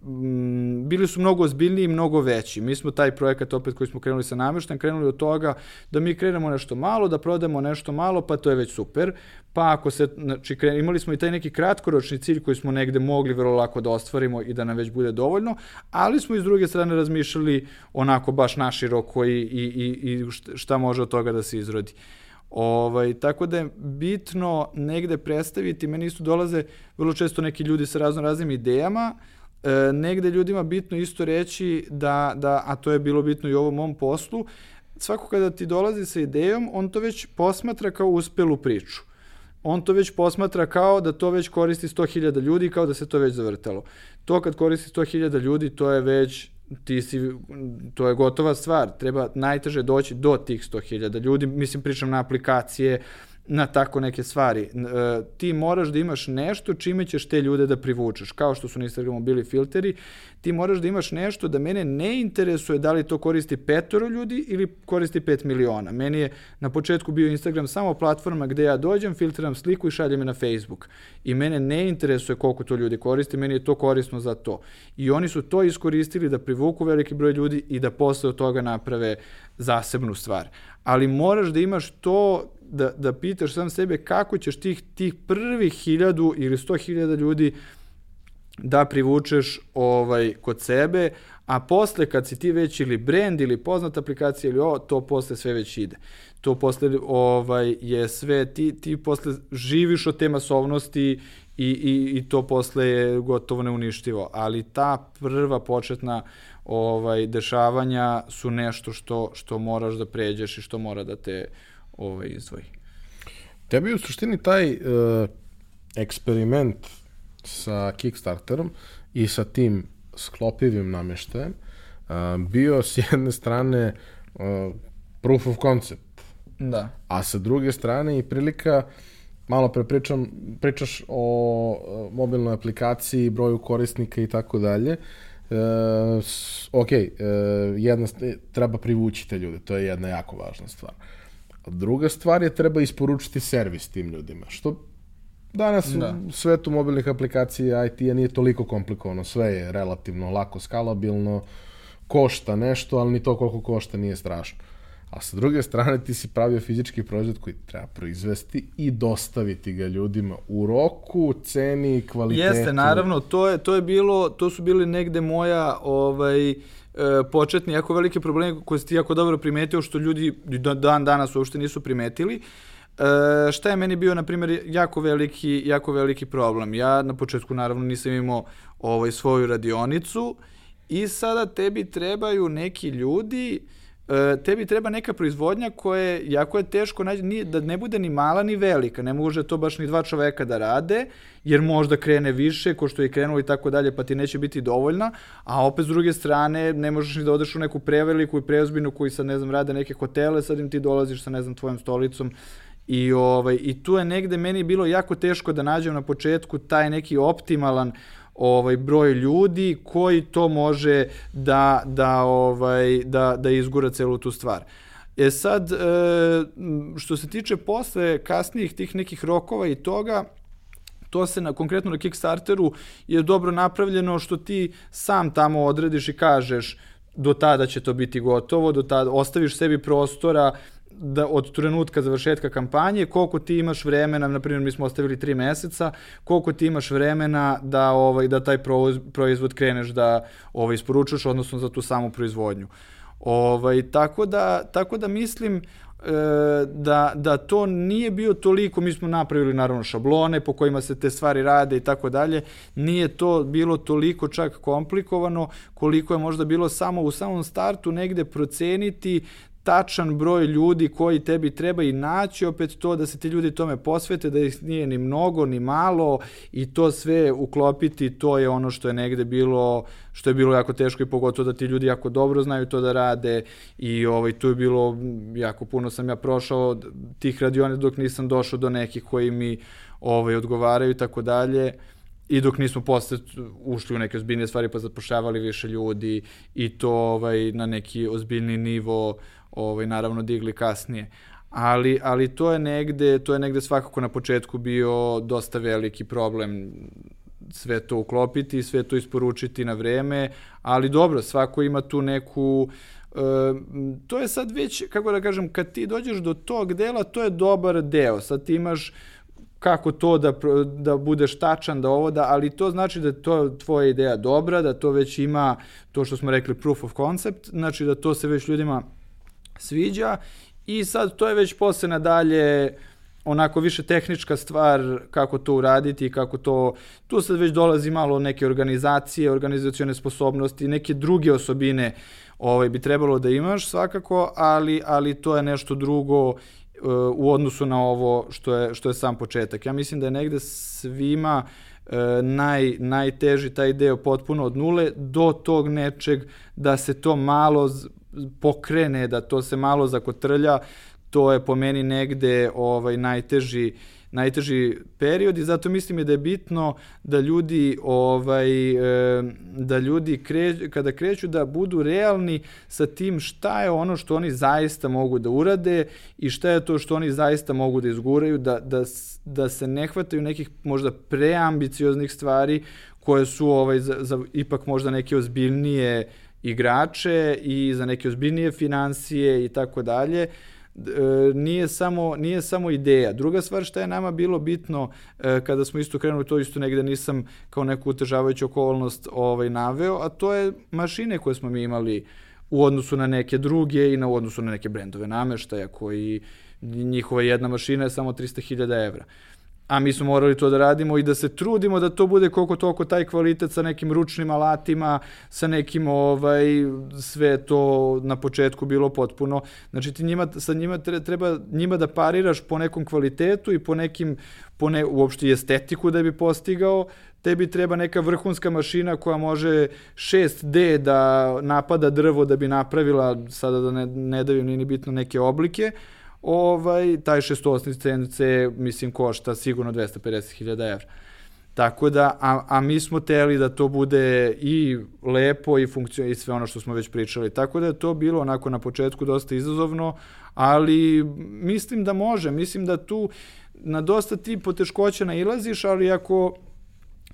bili su mnogo ozbiljniji i mnogo veći. Mi smo taj projekat opet koji smo krenuli sa nameštajem, krenuli od toga da mi krenemo nešto malo, da prodamo nešto malo, pa to je već super. Pa ako se znači kren, imali smo i taj neki kratkoročni cilj koji smo negde mogli vrlo lako da ostvarimo i da nam već bude dovoljno, ali smo iz druge strane razmišljali onako baš naširoko i i i i šta može od toga da se izrodi. Ovaj, tako da je bitno negde predstaviti, meni isto dolaze vrlo često neki ljudi sa razno raznim idejama, e, negde ljudima bitno isto reći da, da, a to je bilo bitno i u ovom mom poslu, svako kada ti dolazi sa idejom, on to već posmatra kao uspelu priču. On to već posmatra kao da to već koristi 100.000 ljudi, kao da se to već zavrtalo. To kad koristi 100.000 ljudi, to je već ti si, to je gotova stvar, treba najteže doći do tih 100.000 ljudi, mislim pričam na aplikacije, na tako neke stvari. E, ti moraš da imaš nešto čime ćeš te ljude da privučeš. Kao što su na Instagramu bili filteri, ti moraš da imaš nešto da mene ne interesuje da li to koristi petoro ljudi ili koristi pet miliona. Meni je na početku bio Instagram samo platforma gde ja dođem, filtriram sliku i šaljem je na Facebook. I mene ne interesuje koliko to ljudi koristi, meni je to korisno za to. I oni su to iskoristili da privuku veliki broj ljudi i da posle od toga naprave zasebnu stvar. Ali moraš da imaš to da, da pitaš sam sebe kako ćeš tih, tih prvih hiljadu ili sto hiljada ljudi da privučeš ovaj kod sebe, a posle kad si ti već ili brand ili poznata aplikacija ili ovo, to posle sve već ide. To posle ovaj, je sve, ti, ti posle živiš od te masovnosti i, i, i to posle je gotovo neuništivo. Ali ta prva početna ovaj, dešavanja su nešto što, što moraš da pređeš i što mora da te ovaj, izdvoji. Tebi u suštini taj uh, eksperiment sa Kickstarterom i sa tim sklopivim namještajem uh, bio s jedne strane uh, proof of concept. Da. A sa druge strane i prilika malo pre pričam, pričaš o mobilnoj aplikaciji, broju korisnika i tako dalje. E, ok, e, jedna, treba privući te ljude, to je jedna jako važna stvar. Druga stvar je treba isporučiti servis tim ljudima, što danas da. u svetu mobilnih aplikacija IT-a nije toliko komplikovano, sve je relativno lako skalabilno, košta nešto, ali ni to koliko košta nije strašno. A sa druge strane ti si pravio fizički proizvod koji treba proizvesti i dostaviti ga ljudima u roku, ceni, kvalitetu. Jeste, naravno, to je to je bilo, to su bili negde moja ovaj početni jako velike probleme koje si ti jako dobro primetio, što ljudi dan danas uopšte nisu primetili. E, šta je meni bio, na primjer, jako veliki, jako veliki problem? Ja na početku, naravno, nisam imao ovaj, svoju radionicu i sada tebi trebaju neki ljudi e, tebi treba neka proizvodnja koja je, jako je teško naći, ni, da ne bude ni mala ni velika, ne može to baš ni dva čoveka da rade, jer možda krene više, ko što je krenulo i tako dalje, pa ti neće biti dovoljna, a opet s druge strane ne možeš ni da odeš u neku preveliku i preozbiljnu koji sad, ne znam, rade neke hotele, sad im ti dolaziš sa, ne znam, tvojom stolicom I, ovaj, I tu je negde meni bilo jako teško da nađem na početku taj neki optimalan ovaj broj ljudi koji to može da da ovaj da da izgura celu tu stvar. E sad e, što se tiče posle kasnijih tih nekih rokova i toga to se na konkretno na Kickstarteru je dobro napravljeno što ti sam tamo odrediš i kažeš do tada će to biti gotovo, do tada ostaviš sebi prostora da od trenutka završetka kampanje, koliko ti imaš vremena, na primjer mi smo ostavili tri meseca, koliko ti imaš vremena da ovaj da taj proizvod kreneš da ovaj isporučuješ, odnosno za tu samu proizvodnju. Ovaj tako da tako da mislim e, da, da to nije bio toliko, mi smo napravili naravno šablone po kojima se te stvari rade i tako dalje, nije to bilo toliko čak komplikovano koliko je možda bilo samo u samom startu negde proceniti tačan broj ljudi koji tebi treba i naći opet to da se ti ljudi tome posvete, da ih nije ni mnogo ni malo i to sve uklopiti, to je ono što je negde bilo, što je bilo jako teško i pogotovo da ti ljudi jako dobro znaju to da rade i ovaj, tu je bilo, jako puno sam ja prošao tih radione dok nisam došao do nekih koji mi ovaj, odgovaraju i tako dalje i dok nismo posle ušli u neke ozbiljne stvari pa zapošljavali više ljudi i to ovaj, na neki ozbiljni nivo ovaj, naravno digli kasnije. Ali, ali to je negde, to je negde svakako na početku bio dosta veliki problem sve to uklopiti, sve to isporučiti na vreme, ali dobro, svako ima tu neku e, to je sad već, kako da kažem, kad ti dođeš do tog dela, to je dobar deo. Sad ti imaš kako to da, da budeš tačan, da ovo da, ali to znači da to tvoja ideja dobra, da to već ima to što smo rekli proof of concept, znači da to se već ljudima sviđa i sad to je već posle nadalje onako više tehnička stvar kako to uraditi, kako to, tu sad već dolazi malo neke organizacije, organizacione sposobnosti, neke druge osobine ovaj, bi trebalo da imaš svakako, ali, ali to je nešto drugo uh, u odnosu na ovo što je, što je sam početak. Ja mislim da je negde svima e, naj, najteži taj deo potpuno od nule do tog nečeg da se to malo pokrene, da to se malo zakotrlja, to je po meni negde ovaj najteži najteži period i zato mislim je da je bitno da ljudi ovaj da ljudi kreć, kada kreću da budu realni sa tim šta je ono što oni zaista mogu da urade i šta je to što oni zaista mogu da izguraju da da da se ne hvataju nekih možda preambicioznih stvari koje su ovaj za, za ipak možda neke ozbiljnije igrače i za neke ozbiljnije financije i tako dalje E, nije samo, nije samo ideja. Druga stvar što je nama bilo bitno e, kada smo isto krenuli, to isto negde nisam kao neku utežavajuću okolnost ovaj, naveo, a to je mašine koje smo mi imali u odnosu na neke druge i na odnosu na neke brendove nameštaja koji njihova jedna mašina je samo 300.000 evra a mi smo morali to da radimo i da se trudimo da to bude koliko toliko taj kvalitet sa nekim ručnim alatima, sa nekim ovaj sve to na početku bilo potpuno. Znači ti njima sa njima treba njima da pariraš po nekom kvalitetu i po nekim po ne uopšte estetiku da bi postigao, tebi treba neka vrhunska mašina koja može 6D da napada drvo da bi napravila, sada da ne, ne daju ni bitno neke oblike, ovaj, taj šestosni CNC, mislim, košta sigurno 250.000 evra. Tako da, a, a mi smo teli da to bude i lepo i funkcion i sve ono što smo već pričali. Tako da je to bilo onako na početku dosta izazovno, ali mislim da može. Mislim da tu na dosta ti poteškoća nailaziš, ali ako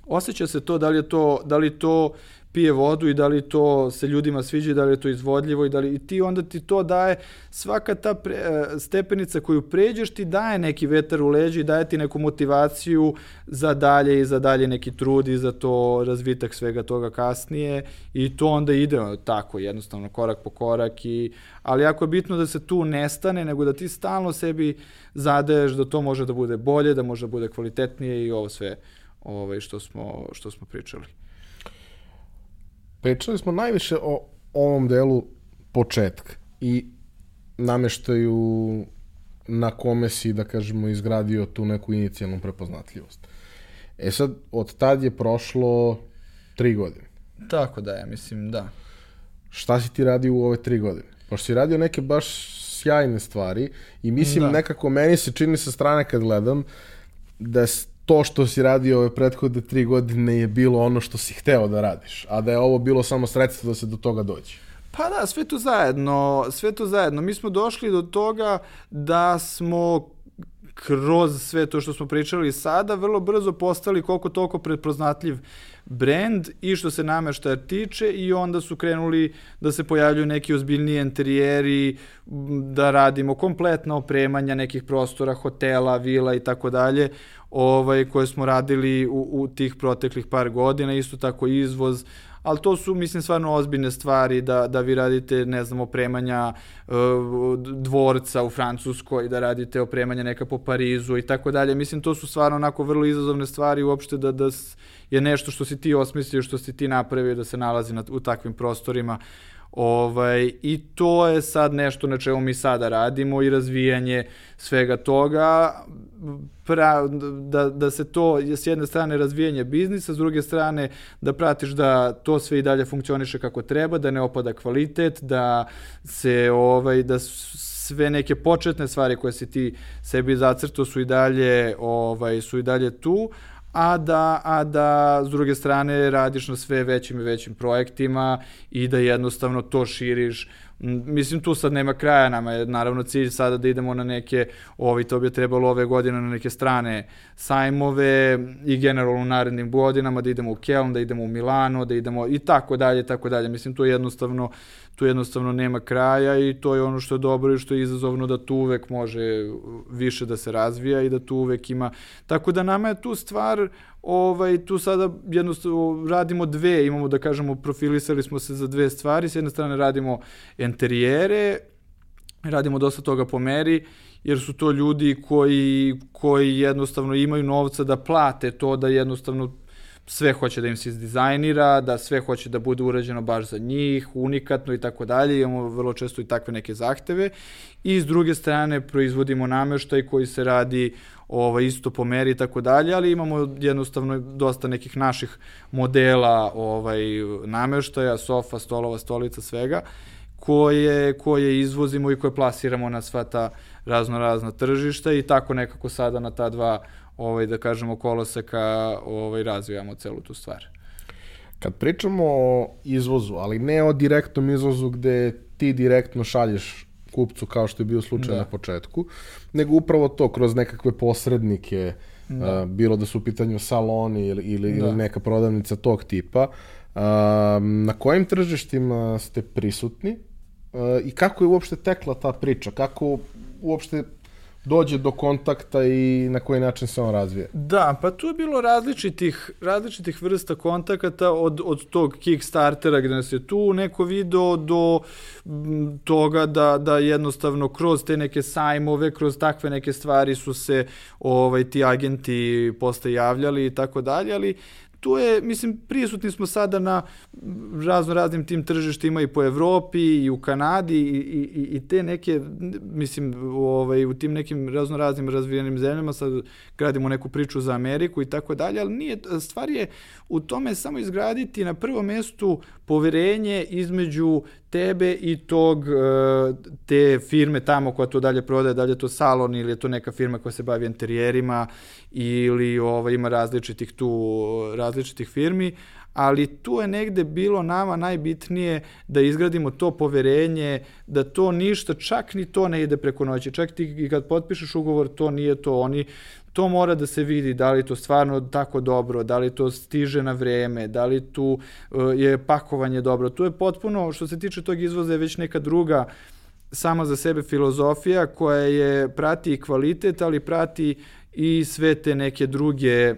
osjeća se to da li je to, da li to pije vodu i da li to se ljudima sviđa i da li je to izvodljivo i da li i ti onda ti to daje svaka ta pre, e, stepenica koju pređeš ti daje neki vetar u leđi i daje ti neku motivaciju za dalje i za dalje neki trud i za to razvitak svega toga kasnije i to onda ide tako jednostavno korak po korak i ali jako je bitno da se tu nestane nego da ti stalno sebi zadaješ da to može da bude bolje, da može da bude kvalitetnije i ovo sve ovaj što smo što smo pričali. Pričali smo najviše o ovom delu početka i nameštaju na kome si, da kažemo, izgradio tu neku inicijalnu prepoznatljivost. E sad, od tad je prošlo tri godine. Tako da, ja mislim, da. Šta si ti radio u ove tri godine? Pošto si radio neke baš sjajne stvari i mislim da. nekako meni se čini sa strane kad gledam da to što si radio ove prethodne tri godine je bilo ono što si hteo da radiš, a da je ovo bilo samo sredstvo da se do toga dođe. Pa da, sve to zajedno, sve to zajedno. Mi smo došli do toga da smo kroz sve to što smo pričali sada, vrlo brzo postali koliko toliko prepoznatljiv brand i što se nameštaja tiče i onda su krenuli da se pojavljuju neki ozbiljniji interijeri, da radimo kompletno opremanja nekih prostora, hotela, vila i tako dalje, ovaj, koje smo radili u, u tih proteklih par godina, isto tako izvoz, ali to su, mislim, stvarno ozbiljne stvari da, da vi radite, ne znam, opremanja uh, dvorca u Francuskoj, da radite opremanja neka po Parizu i tako dalje. Mislim, to su stvarno onako vrlo izazovne stvari uopšte da, da je nešto što si ti osmislio, što si ti napravio da se nalazi na, u takvim prostorima. Ovaj, I to je sad nešto na čemu mi sada radimo i razvijanje svega toga, pra, da, da se to, s jedne strane razvijanje biznisa, s druge strane da pratiš da to sve i dalje funkcioniše kako treba, da ne opada kvalitet, da se ovaj, da sve neke početne stvari koje si ti sebi zacrtao su i dalje ovaj su i dalje tu, a da, a da s druge strane radiš na sve većim i većim projektima i da jednostavno to širiš Mislim, tu sad nema kraja, nama je naravno cilj sada da idemo na neke, ovi, to bi trebalo ove godine na neke strane sajmove i generalno u narednim godinama, da idemo u Keln, da idemo u Milano, da idemo i tako dalje, tako dalje. Mislim, to jednostavno, tu jednostavno nema kraja i to je ono što je dobro i što je izazovno da tu uvek može više da se razvija i da tu uvek ima. Tako da nama je tu stvar, ovaj, tu sada jednostavno radimo dve, imamo da kažemo, profilisali smo se za dve stvari, s jedne strane radimo enterijere, radimo dosta toga po meri, jer su to ljudi koji, koji jednostavno imaju novca da plate to, da jednostavno sve hoće da im se izdizajnira, da sve hoće da bude urađeno baš za njih, unikatno i tako dalje, imamo vrlo često i takve neke zahteve. I s druge strane proizvodimo nameštaj koji se radi ovaj, isto po meri i tako dalje, ali imamo jednostavno dosta nekih naših modela ovaj, nameštaja, sofa, stolova, stolica, svega, koje, koje izvozimo i koje plasiramo na sva ta razno razna tržišta i tako nekako sada na ta dva ovaj, da kažemo koloseka ovaj, razvijamo celu tu stvar. Kad pričamo o izvozu, ali ne o direktnom izvozu gde ti direktno šalješ kupcu kao što je bio slučaj da. na početku, nego upravo to kroz nekakve posrednike, da. Uh, bilo da su u pitanju saloni ili, ili, da. ili neka prodavnica tog tipa. Uh, na kojim tržištima ste prisutni uh, i kako je uopšte tekla ta priča? Kako uopšte dođe do kontakta i na koji način se on razvije. Da, pa tu je bilo različitih, različitih vrsta kontakata od, od tog Kickstartera gde nas je tu neko video do toga da, da jednostavno kroz te neke sajmove, kroz takve neke stvari su se ovaj, ti agenti posle javljali i tako dalje, ali tu je, mislim, prisutni smo sada na razno raznim tim tržištima i po Evropi i u Kanadi i, i, i te neke, mislim, ovaj, u tim nekim razno raznim razvijenim zemljama sad gradimo neku priču za Ameriku i tako dalje, ali nije, stvar je u tome samo izgraditi na prvom mestu poverenje između tebe i tog e, te firme tamo koja to dalje prodaje, dalje to salon ili je to neka firma koja se bavi interijerima ili ovaj, ima različitih tu različitih firmi, ali tu je negde bilo nama najbitnije da izgradimo to poverenje, da to ništa, čak ni to ne ide preko noći, čak ti kad potpišeš ugovor, to nije to, oni to mora da se vidi da li to stvarno tako dobro, da li to stiže na vreme, da li tu uh, je pakovanje dobro. Tu je potpuno, što se tiče tog izvoza, je već neka druga sama za sebe filozofija koja je prati kvalitet, ali prati i sve te neke druge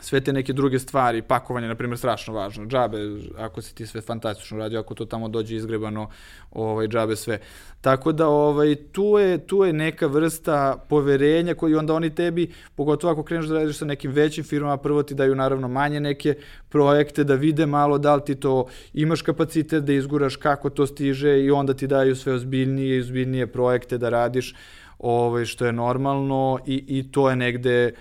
sve te neke druge stvari, pakovanje, na primjer, strašno važno. Džabe, ako si ti sve fantastično radio, ako to tamo dođe izgrebano, ovaj, džabe sve. Tako da ovaj, tu, je, tu je neka vrsta poverenja koji onda oni tebi, pogotovo ako kreneš da radiš sa nekim većim firmama, prvo ti daju naravno manje neke projekte, da vide malo da li ti to imaš kapacitet da izguraš kako to stiže i onda ti daju sve ozbiljnije i ozbiljnije projekte da radiš ovaj, što je normalno i, i to je negde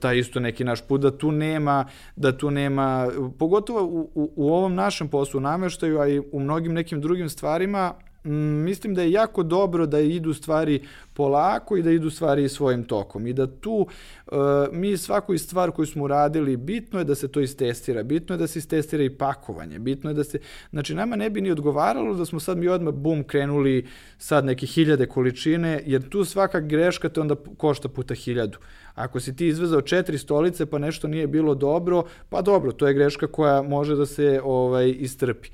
taj isto neki naš put, da tu nema, da tu nema, pogotovo u, u, u ovom našem poslu nameštaju, a i u mnogim nekim drugim stvarima, mislim da je jako dobro da idu stvari polako i da idu stvari svojim tokom i da tu uh, mi svaku stvar koju smo uradili bitno je da se to istestira, bitno je da se istestira i pakovanje, bitno je da se, znači nama ne bi ni odgovaralo da smo sad mi odmah bum krenuli sad neke hiljade količine, jer tu svaka greška te onda košta puta hiljadu. Ako si ti izvezao četiri stolice pa nešto nije bilo dobro, pa dobro, to je greška koja može da se ovaj istrpi.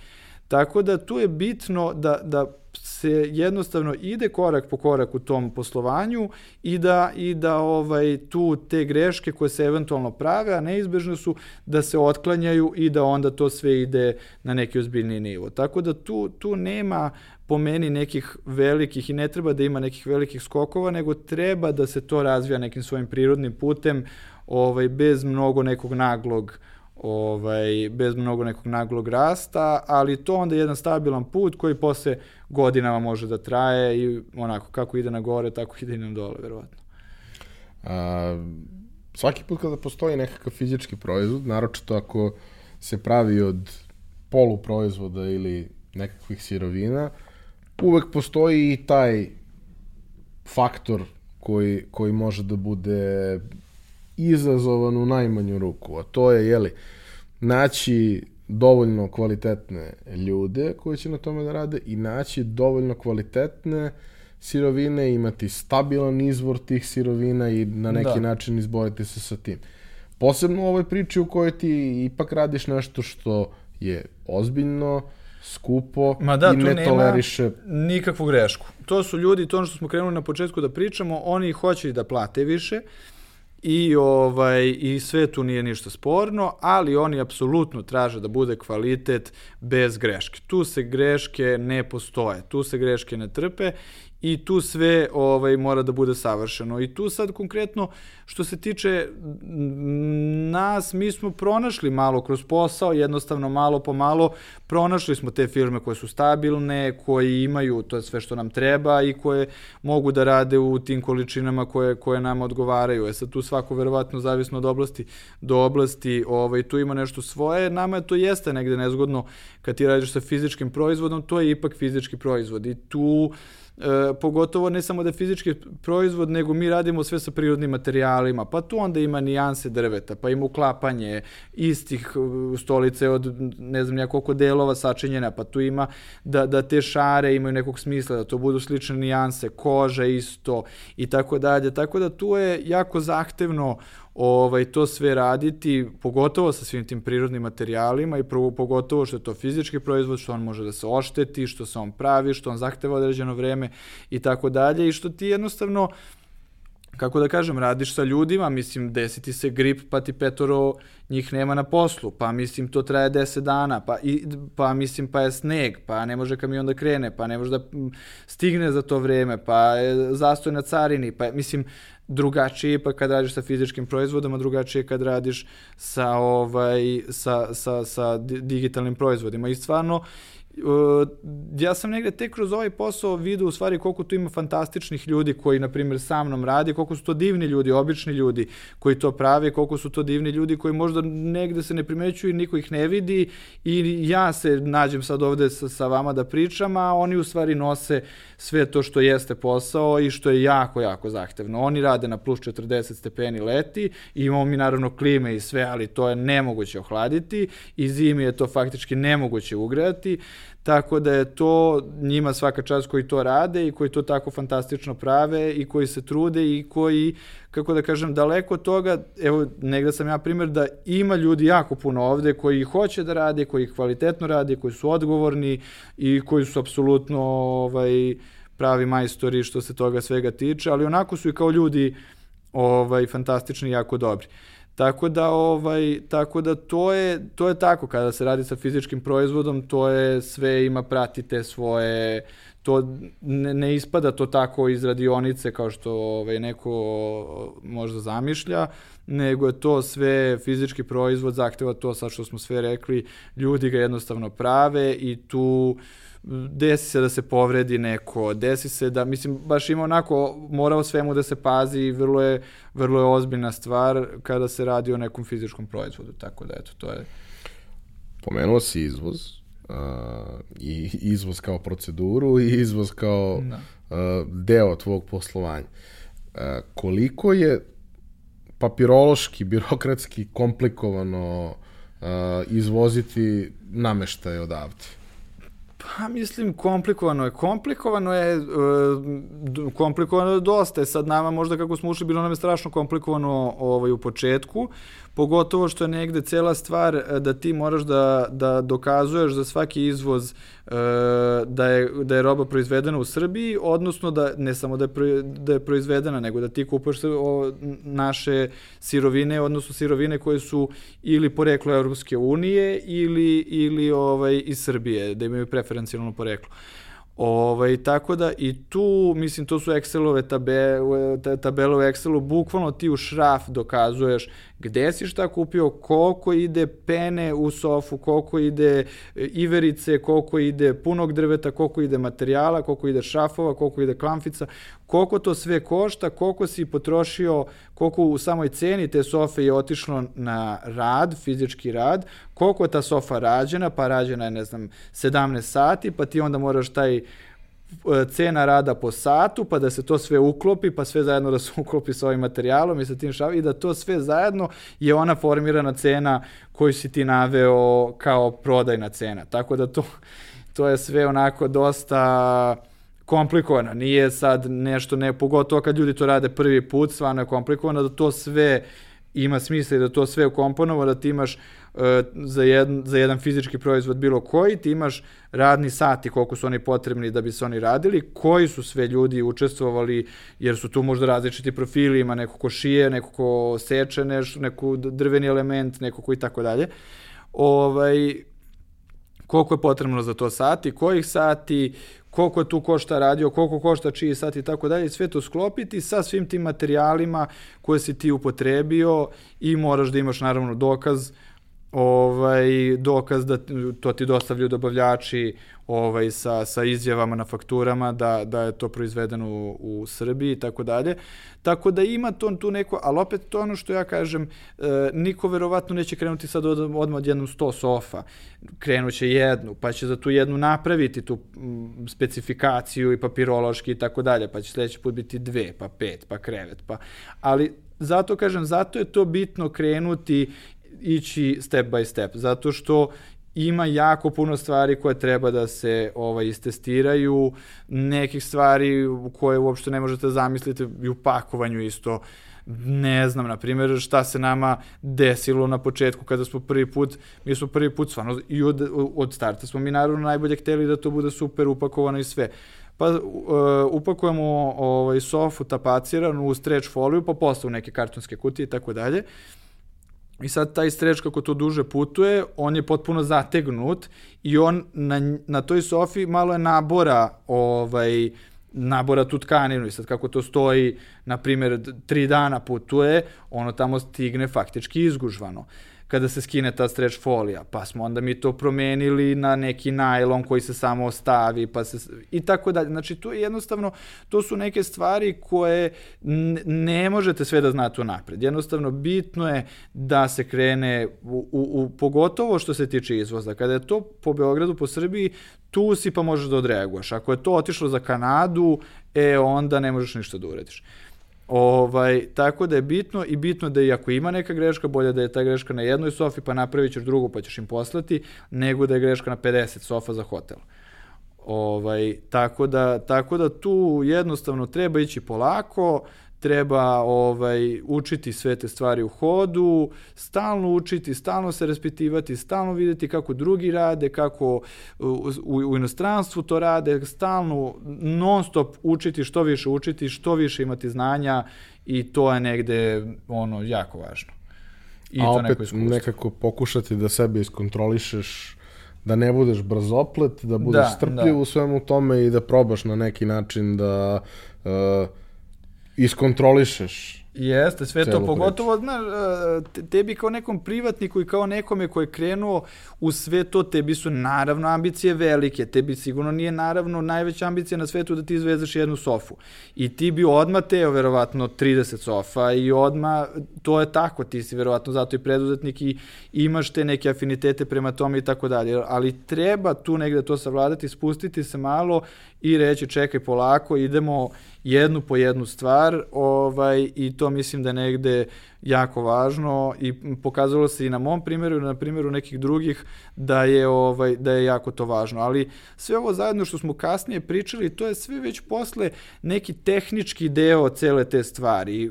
Tako da tu je bitno da, da se jednostavno ide korak po korak u tom poslovanju i da, i da ovaj, tu te greške koje se eventualno prave, a neizbežne su da se otklanjaju i da onda to sve ide na neki ozbiljni nivo. Tako da tu, tu nema po meni nekih velikih i ne treba da ima nekih velikih skokova, nego treba da se to razvija nekim svojim prirodnim putem, ovaj, bez mnogo nekog naglog ovaj, bez mnogo nekog naglog rasta, ali to onda je jedan stabilan put koji posle godinama može da traje i onako kako ide na gore, tako ide i na dole, verovatno. A, svaki put kada postoji nekakav fizički proizvod, naročito ako se pravi od poluproizvoda ili nekakvih sirovina, uvek postoji i taj faktor koji, koji može da bude izazovan u najmanju ruku, a to je, jeli, naći dovoljno kvalitetne ljude koji će na tome da rade i naći dovoljno kvalitetne sirovine, imati stabilan izvor tih sirovina i na neki da. način izboriti se sa tim. Posebno u ovoj priči u kojoj ti ipak radiš nešto što je ozbiljno, skupo Ma da, i ne toleriše nikakvu grešku. To su ljudi, to ono što smo krenuli na početku da pričamo, oni hoće da plate više, i ovaj i sve tu nije ništa sporno, ali oni apsolutno traže da bude kvalitet bez greške. Tu se greške ne postoje, tu se greške ne trpe i tu sve ovaj mora da bude savršeno. I tu sad konkretno što se tiče nas, mi smo pronašli malo kroz posao, jednostavno malo po malo pronašli smo te firme koje su stabilne, koji imaju to sve što nam treba i koje mogu da rade u tim količinama koje, koje nam odgovaraju. E sad tu svako verovatno zavisno od oblasti do oblasti, ovaj, tu ima nešto svoje, nama to jeste negde nezgodno kad ti radiš sa fizičkim proizvodom, to je ipak fizički proizvod i tu e, pogotovo ne samo da je fizički proizvod, nego mi radimo sve sa prirodnim materijalima, pa tu onda ima nijanse drveta, pa ima uklapanje istih e, stolice od ne znam ja koliko delova sačinjena, pa tu ima da, da te šare imaju nekog smisla, da to budu slične nijanse, koža isto i tako dalje, tako da tu je jako zahtevno ovaj, to sve raditi, pogotovo sa svim tim prirodnim materijalima i prvo, pogotovo što je to fizički proizvod, što on može da se ošteti, što se on pravi, što on zahteva određeno vreme i tako dalje i što ti jednostavno kako da kažem, radiš sa ljudima, mislim, desiti se grip, pa ti petoro njih nema na poslu, pa mislim, to traje 10 dana, pa, i, pa mislim, pa je sneg, pa ne može kamion da krene, pa ne može da stigne za to vreme, pa je zastoj na carini, pa mislim, drugačije pa kad radiš sa fizičkim proizvodom, a drugačije kad radiš sa ovaj sa, sa, sa digitalnim proizvodima. I stvarno Uh, ja sam negde tek kroz ovaj posao vidio u stvari koliko tu ima fantastičnih ljudi koji, na primjer, sa mnom radi, koliko su to divni ljudi, obični ljudi koji to prave, koliko su to divni ljudi koji možda negde se ne primećuju i niko ih ne vidi i ja se nađem sad ovde sa, sa vama da pričam, a oni u stvari nose sve to što jeste posao i što je jako, jako zahtevno. Oni rade na plus 40 stepeni leti imamo mi naravno klime i sve, ali to je nemoguće ohladiti i zimi je to faktički nemoguće ugrejati Tako da je to njima svaka čast koji to rade i koji to tako fantastično prave i koji se trude i koji, kako da kažem, daleko od toga, evo, negde sam ja primjer da ima ljudi jako puno ovde koji hoće da rade, koji kvalitetno rade, koji su odgovorni i koji su apsolutno ovaj, pravi majstori što se toga svega tiče, ali onako su i kao ljudi ovaj, fantastični i jako dobri. Tako da ovaj tako da to je to je tako kada se radi sa fizičkim proizvodom, to je sve ima pratite svoje to ne, ne ispada to tako iz radionice kao što ovaj neko možda zamišlja, nego je to sve fizički proizvod, zahteva to sad što smo sve rekli, ljudi ga jednostavno prave i tu desi se da se povredi neko, desi se da, mislim, baš ima onako, mora o svemu da se pazi i vrlo je, vrlo je ozbiljna stvar kada se radi o nekom fizičkom proizvodu, tako da eto, to je... Pomenuo si izvoz, uh, i izvoz kao proceduru i izvoz kao da. uh, deo tvog poslovanja. Uh, koliko je papirološki, birokratski komplikovano uh, izvoziti nameštaje odavde? Pa mislim komplikovano je. Komplikovano je, uh, komplikovano je dosta. Sad nama možda kako smo ušli bilo nam je strašno komplikovano ovaj, u početku. Pogotovo što je negde cela stvar e, da ti moraš da, da dokazuješ za svaki izvoz e, da, je, da je roba proizvedena u Srbiji, odnosno da ne samo da je, da je proizvedena, nego da ti kupaš naše sirovine, odnosno sirovine koje su ili poreklo Evropske unije ili, ili ovaj, iz Srbije, da imaju preferencijalno poreklo. Ovaj, tako da i tu, mislim, to su Excelove tabele, tabele u Excelu, bukvalno ti u šraf dokazuješ gde si šta kupio, koliko ide pene u sofu, koliko ide e, iverice, koliko ide punog drveta, koliko ide materijala, koliko ide šrafova, koliko ide klamfica, koliko to sve košta, koliko si potrošio, koliko u samoj ceni te sofe je otišlo na rad, fizički rad, koliko je ta sofa rađena, pa rađena je, ne znam, 17 sati, pa ti onda moraš taj cena rada po satu, pa da se to sve uklopi, pa sve zajedno da se uklopi sa ovim materijalom i sa tim šavom i da to sve zajedno je ona formirana cena koju si ti naveo kao prodajna cena. Tako da to, to je sve onako dosta komplikovano. Nije sad nešto, ne, pogotovo kad ljudi to rade prvi put, stvarno je komplikovano da to sve ima smisla da to sve ukomponovo, da ti imaš uh, za, jedan, za jedan fizički proizvod bilo koji, ti imaš radni sati koliko su oni potrebni da bi se oni radili, koji su sve ljudi učestvovali, jer su tu možda različiti profili, ima neko ko šije, neko ko seče nešto, neku drveni element, neko ko i tako dalje. Ovaj, koliko je potrebno za to sati, kojih sati, koliko je tu košta radio, koliko košta čiji sat i tako dalje, sve to sklopiti sa svim tim materijalima koje si ti upotrebio i moraš da imaš naravno dokaz ovaj dokaz da to ti dostavljaju dobavljači ovaj sa sa izjavama na fakturama da da je to proizvedeno u, u Srbiji i tako dalje. Tako da ima to tu neko, ali opet to ono što ja kažem, e, niko verovatno neće krenuti sad od, odmah od jednom 100 sofa. Krenuće jednu, pa će za tu jednu napraviti tu m, specifikaciju i papirološki i tako dalje, pa će sledeći put biti dve, pa pet, pa krevet, pa ali zato kažem, zato je to bitno krenuti ići step by step, zato što ima jako puno stvari koje treba da se ovaj, istestiraju, nekih stvari koje uopšte ne možete zamisliti i u pakovanju isto, ne znam, na primjer, šta se nama desilo na početku kada smo prvi put, mi smo prvi put stvarno i od, od starta smo mi naravno najbolje hteli da to bude super upakovano i sve. Pa uh, upakujemo ovaj, sofu tapaciranu u stretch foliju, pa posle u neke kartonske kutije i tako dalje. I sad taj streč kako to duže putuje, on je potpuno zategnut i on na, na toj sofi malo je nabora ovaj, nabora tu tkaninu. I sad kako to stoji, na primjer, tri dana putuje, ono tamo stigne faktički izgužvano kada se skine ta stretch folija, pa smo onda mi to promenili na neki najlon koji se samo ostavi, pa se, i tako dalje. Znači, to je jednostavno, to su neke stvari koje ne možete sve da znate napred. Jednostavno, bitno je da se krene, u, u, u, pogotovo što se tiče izvoza. Kada je to po Beogradu, po Srbiji, tu si pa možeš da odreaguješ. Ako je to otišlo za Kanadu, e, onda ne možeš ništa da urediš. Ovaj, tako da je bitno i bitno da i ako ima neka greška, bolje da je ta greška na jednoj sofi pa napravit ćeš drugu pa ćeš im poslati, nego da je greška na 50 sofa za hotel. Ovaj, tako, da, tako da tu jednostavno treba ići polako, treba ovaj učiti sve te stvari u hodu, stalno učiti, stalno se raspitivati, stalno videti kako drugi rade, kako u, u, inostranstvu to rade, stalno non stop učiti, što više učiti, što više imati znanja i to je negde ono jako važno. I A to opet neko nekako pokušati da sebe iskontrolišeš da ne budeš brzoplet, da budeš da, strpljiv da. u svemu tome i da probaš na neki način da uh, iskontrolišeš Jeste, sve to, pogotovo, znaš, e, tebi kao nekom privatniku i kao nekome ko je krenuo u sve to, tebi su naravno ambicije velike, tebi sigurno nije naravno najveća ambicija na svetu da ti izvezeš jednu sofu. I ti bi odma teo verovatno 30 sofa i odma, to je tako, ti si verovatno zato i preduzetnik i imaš te neke afinitete prema tome i tako dalje. Ali treba tu negde to savladati, spustiti se malo i reći čekaj polako, idemo jednu po jednu stvar ovaj, i to mislim da je negde jako važno i pokazalo se i na mom primjeru i na primjeru nekih drugih da je ovaj da je jako to važno. Ali sve ovo zajedno što smo kasnije pričali to je sve već posle neki tehnički deo cele te stvari.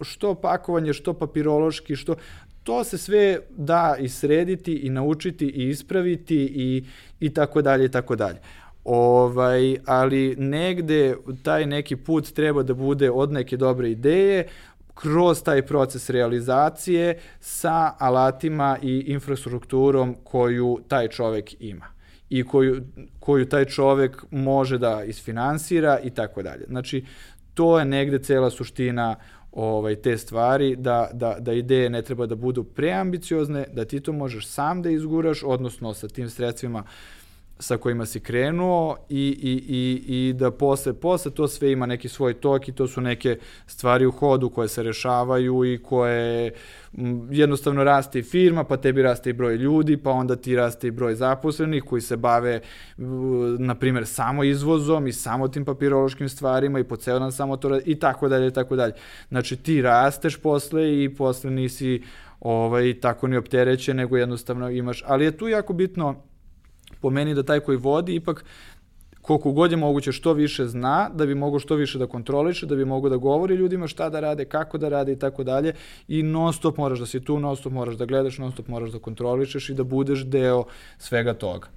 Što pakovanje što papirološki što to se sve da i srediti i naučiti i ispraviti i i tako dalje i tako dalje Ovaj, ali negde taj neki put treba da bude od neke dobre ideje, kroz taj proces realizacije sa alatima i infrastrukturom koju taj čovek ima i koju, koju taj čovek može da isfinansira i tako dalje. Znači, to je negde cela suština ovaj, te stvari, da, da, da ideje ne treba da budu preambiciozne, da ti to možeš sam da izguraš, odnosno sa tim sredstvima uh, sa kojima si krenuo i, i, i, i da posle, posle to sve ima neki svoj tok i to su neke stvari u hodu koje se rešavaju i koje jednostavno raste i firma, pa tebi raste i broj ljudi, pa onda ti raste i broj zaposlenih koji se bave, na primjer, samo izvozom i samo tim papirološkim stvarima i po ceo dan samo to i tako dalje i tako dalje. Znači ti rasteš posle i posle nisi ovaj, tako ni opterećen, nego jednostavno imaš, ali je tu jako bitno po meni da taj koji vodi ipak koliko god je moguće što više zna, da bi mogao što više da kontroliše, da bi mogao da govori ljudima šta da rade, kako da rade i tako dalje i non stop moraš da si tu, non stop moraš da gledaš, non stop moraš da kontrolišeš i da budeš deo svega toga.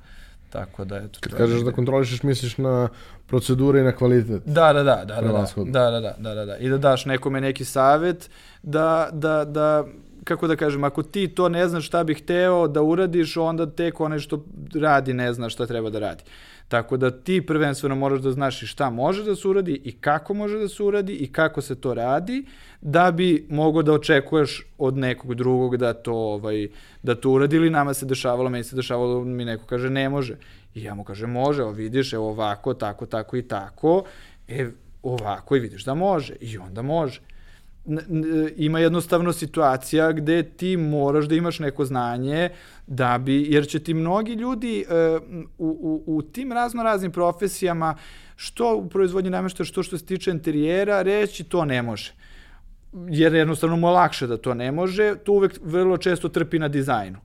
Tako da eto. Kad kažeš da kontrolišeš, misliš na procedure i na kvalitet. Da, da, da, da, da, da, da, da, da, da, da, I da daš nekome neki savet da, da, da kako da kažem, ako ti to ne znaš šta bih hteo da uradiš, onda tek onaj što radi ne zna šta treba da radi. Tako da ti prvenstveno moraš da znaš i šta može da se uradi i kako može da se uradi i kako se to radi, da bi mogo da očekuješ od nekog drugog da to, ovaj, da to uradi ili nama se dešavalo, meni se dešavalo, mi neko kaže ne može. I ja mu kažem može, evo vidiš, evo ovako, tako, tako i tako, e, ovako i vidiš da može. I onda može ima jednostavno situacija gde ti moraš da imaš neko znanje da bi, jer će ti mnogi ljudi uh, u, u, u tim razno raznim profesijama, što u proizvodnji nameštaja, što što se tiče interijera, reći to ne može. Jer jednostavno mu je lakše da to ne može, to uvek vrlo često trpi na dizajnu.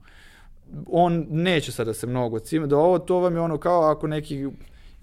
On neće sada da se mnogo cima, da ovo, to vam je ono kao ako neki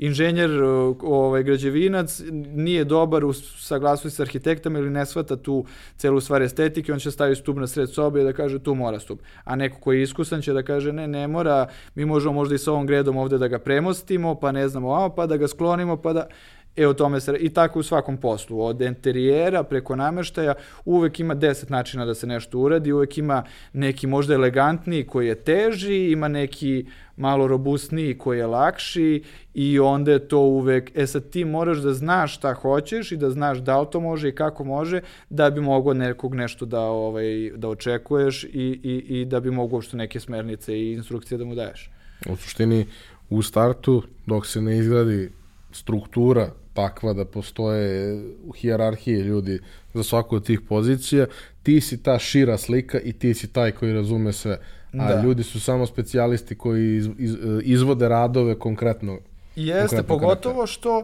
inženjer, ovaj, građevinac, nije dobar u saglasnosti sa arhitektama ili ne shvata tu celu stvar estetike, on će staviti stub na sred sobe i da kaže tu mora stub. A neko ko je iskusan će da kaže ne, ne mora, mi možemo možda i sa ovom gredom ovde da ga premostimo, pa ne znamo, pa da ga sklonimo, pa da... E, o tome se, i tako u svakom poslu, od interijera preko nameštaja, uvek ima deset načina da se nešto uradi, uvek ima neki možda elegantniji koji je teži, ima neki malo robustniji koji je lakši i onda je to uvek, e sad ti moraš da znaš šta hoćeš i da znaš da li to može i kako može da bi mogao nekog nešto da, ovaj, da očekuješ i, i, i da bi mogo uopšte neke smernice i instrukcije da mu daješ. U suštini, u startu, dok se ne izgradi struktura takva da postoje u hijerarhiji ljudi za svaku od tih pozicija, ti si ta šira slika i ti si taj koji razume sve. A da. ljudi su samo specijalisti koji iz, iz, izvode radove konkretno. Jeste, pogotovo što e,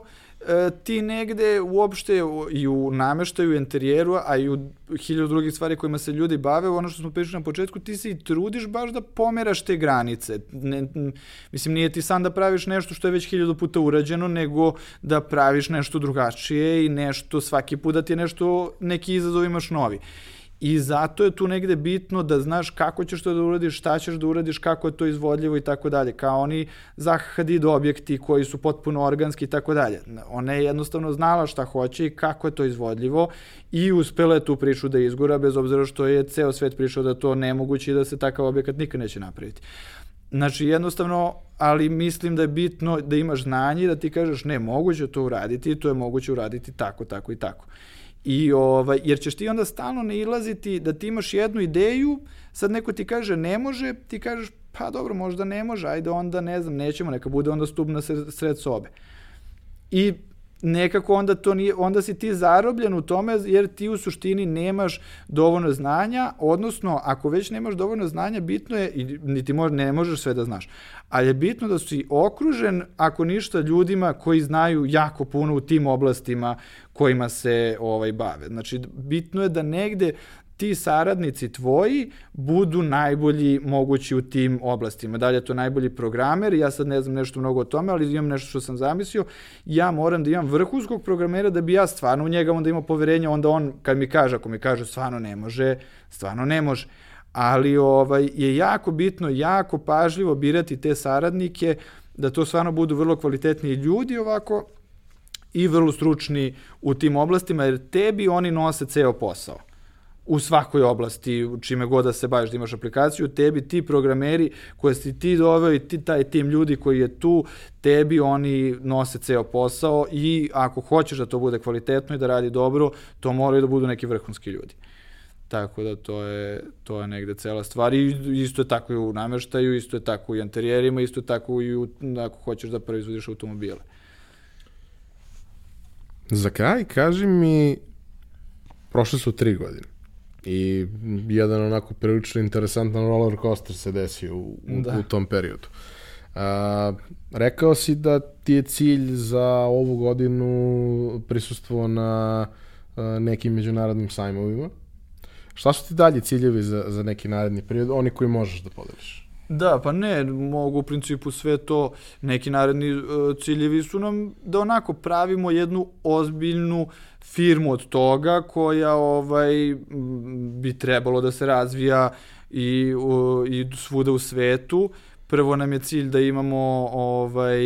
ti negde uopšte i u nameštaju, u interijeru, a i u hiljadu drugih stvari kojima se ljudi bave, ono što smo pričali na početku, ti se i trudiš baš da pomeraš te granice. Ne, mislim, nije ti sam da praviš nešto što je već hiljadu puta urađeno, nego da praviš nešto drugačije i nešto, svaki put da ti je nešto, neki izazov imaš novi. I zato je tu negde bitno da znaš kako ćeš to da uradiš, šta ćeš da uradiš, kako je to izvodljivo i tako dalje. Kao oni Zaha Hadid objekti koji su potpuno organski i tako dalje. Ona je jednostavno znala šta hoće i kako je to izvodljivo i uspela je tu priču da izgura bez obzira što je ceo svet pričao da to nemoguće i da se takav objekat nikad neće napraviti. Znači, jednostavno, ali mislim da je bitno da imaš znanje i da ti kažeš ne, moguće to uraditi, to je moguće uraditi tako, tako i tako. I ovaj, jer ćeš ti onda stalno ne ilaziti da ti imaš jednu ideju, sad neko ti kaže ne može, ti kažeš pa dobro, možda ne može, ajde onda ne znam, nećemo, neka bude onda stup na sred sobe. I nekako onda to nije, onda si ti zarobljen u tome jer ti u suštini nemaš dovoljno znanja, odnosno ako već nemaš dovoljno znanja, bitno je, i niti može, ne možeš sve da znaš, ali je bitno da si okružen, ako ništa, ljudima koji znaju jako puno u tim oblastima kojima se ovaj bave. Znači, bitno je da negde ti saradnici tvoji budu najbolji mogući u tim oblastima. Da li je to najbolji programer, ja sad ne znam nešto mnogo o tome, ali imam nešto što sam zamislio, ja moram da imam vrhunskog programera da bi ja stvarno u njega onda imao poverenja, onda on kad mi kaže, ako mi kaže stvarno ne može, stvarno ne može. Ali ovaj, je jako bitno, jako pažljivo birati te saradnike, da to stvarno budu vrlo kvalitetni ljudi ovako i vrlo stručni u tim oblastima, jer tebi oni nose ceo posao u svakoj oblasti, čime god da se baviš, da imaš aplikaciju, tebi ti programeri koje si ti doveo i ti, taj tim ljudi koji je tu, tebi oni nose ceo posao i ako hoćeš da to bude kvalitetno i da radi dobro, to moraju da budu neki vrhunski ljudi. Tako da to je, to je negde cela stvar i isto je tako i u nameštaju, isto je tako i u interijerima, isto je tako i u, ako hoćeš da proizvodiš automobile. Za kraj, kaži mi, prošle su tri godine i jedan onako prilično interesantan roller coaster se desio u, u, da. u tom periodu. A, rekao si da ti je cilj za ovu godinu prisustvo na a, nekim međunarodnim sajmovima. Šta su ti dalje ciljevi za, za neki naredni period, oni koji možeš da podeliš? Da, pa ne, mogu u principu sve to, neki naredni uh, ciljevi su nam da onako pravimo jednu ozbiljnu firmu od toga koja ovaj bi trebalo da se razvija i, uh, i svuda u svetu. Prvo nam je cilj da imamo ovaj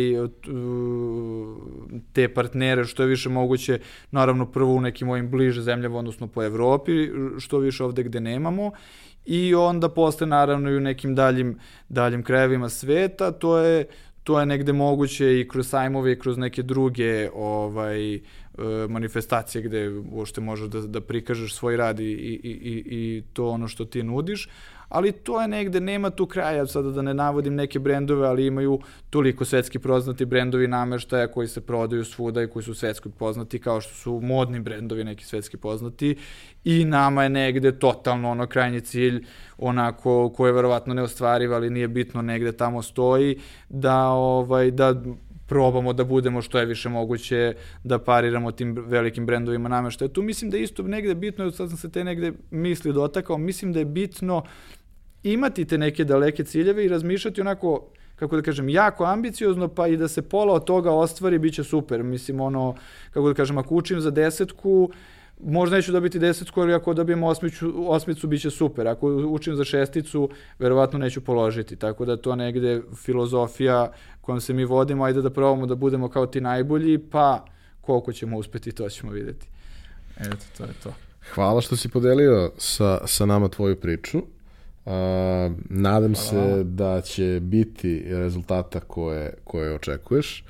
te partnere što je više moguće, naravno prvo u nekim ovim bliže zemljama, odnosno po Evropi, što više ovde gde nemamo. I onda posle naravno i u nekim daljim, daljim krajevima sveta, to je, to je negde moguće i kroz sajmove i kroz neke druge ovaj, manifestacije gde uopšte možeš da, da prikažeš svoj rad i, i, i, i to ono što ti nudiš, ali to je negde, nema tu kraja, sada da ne navodim neke brendove, ali imaju toliko svetski poznati brendovi nameštaja koji se prodaju svuda i koji su svetski poznati, kao što su modni brendovi neki svetski poznati i nama je negde totalno ono krajnji cilj onako koji je verovatno neostvariv, ali nije bitno negde tamo stoji da ovaj da probamo da budemo što je više moguće da pariramo tim velikim brendovima nameštaja. Tu mislim da isto negde bitno, sad sam se te negde misli dotakao, mislim da je bitno imati te neke daleke ciljeve i razmišljati onako kako da kažem, jako ambiciozno, pa i da se pola od toga ostvari, bit će super. Mislim, ono, kako da kažem, ako učim za desetku, možda neću dobiti desetku, ali ako dobijem osmiću, osmicu, bit će super. Ako učim za šesticu, verovatno neću položiti. Tako da to negde filozofija kojom se mi vodimo, ajde da probamo da budemo kao ti najbolji, pa koliko ćemo uspeti, to ćemo videti. Eto, to je to. Hvala što si podelio sa, sa nama tvoju priču. Uh, nadam Hvala. se da će biti rezultata koje, koje očekuješ.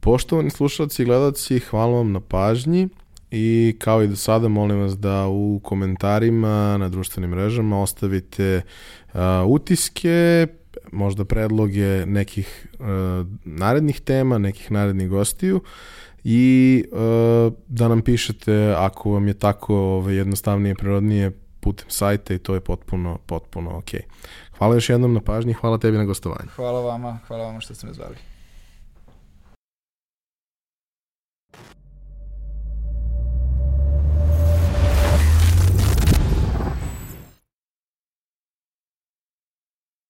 Poštovani slušalci i gledalci, hvala vam na pažnji i kao i do sada molim vas da u komentarima na društvenim mrežama ostavite uh, utiske, možda predloge nekih uh, narednih tema, nekih narednih gostiju i uh, da nam pišete ako vam je tako ovaj, jednostavnije, prirodnije putem sajta i to je potpuno, potpuno ok. Hvala još jednom na pažnji, hvala tebi na gostovanju. Hvala vama, hvala vama što ste me zvali.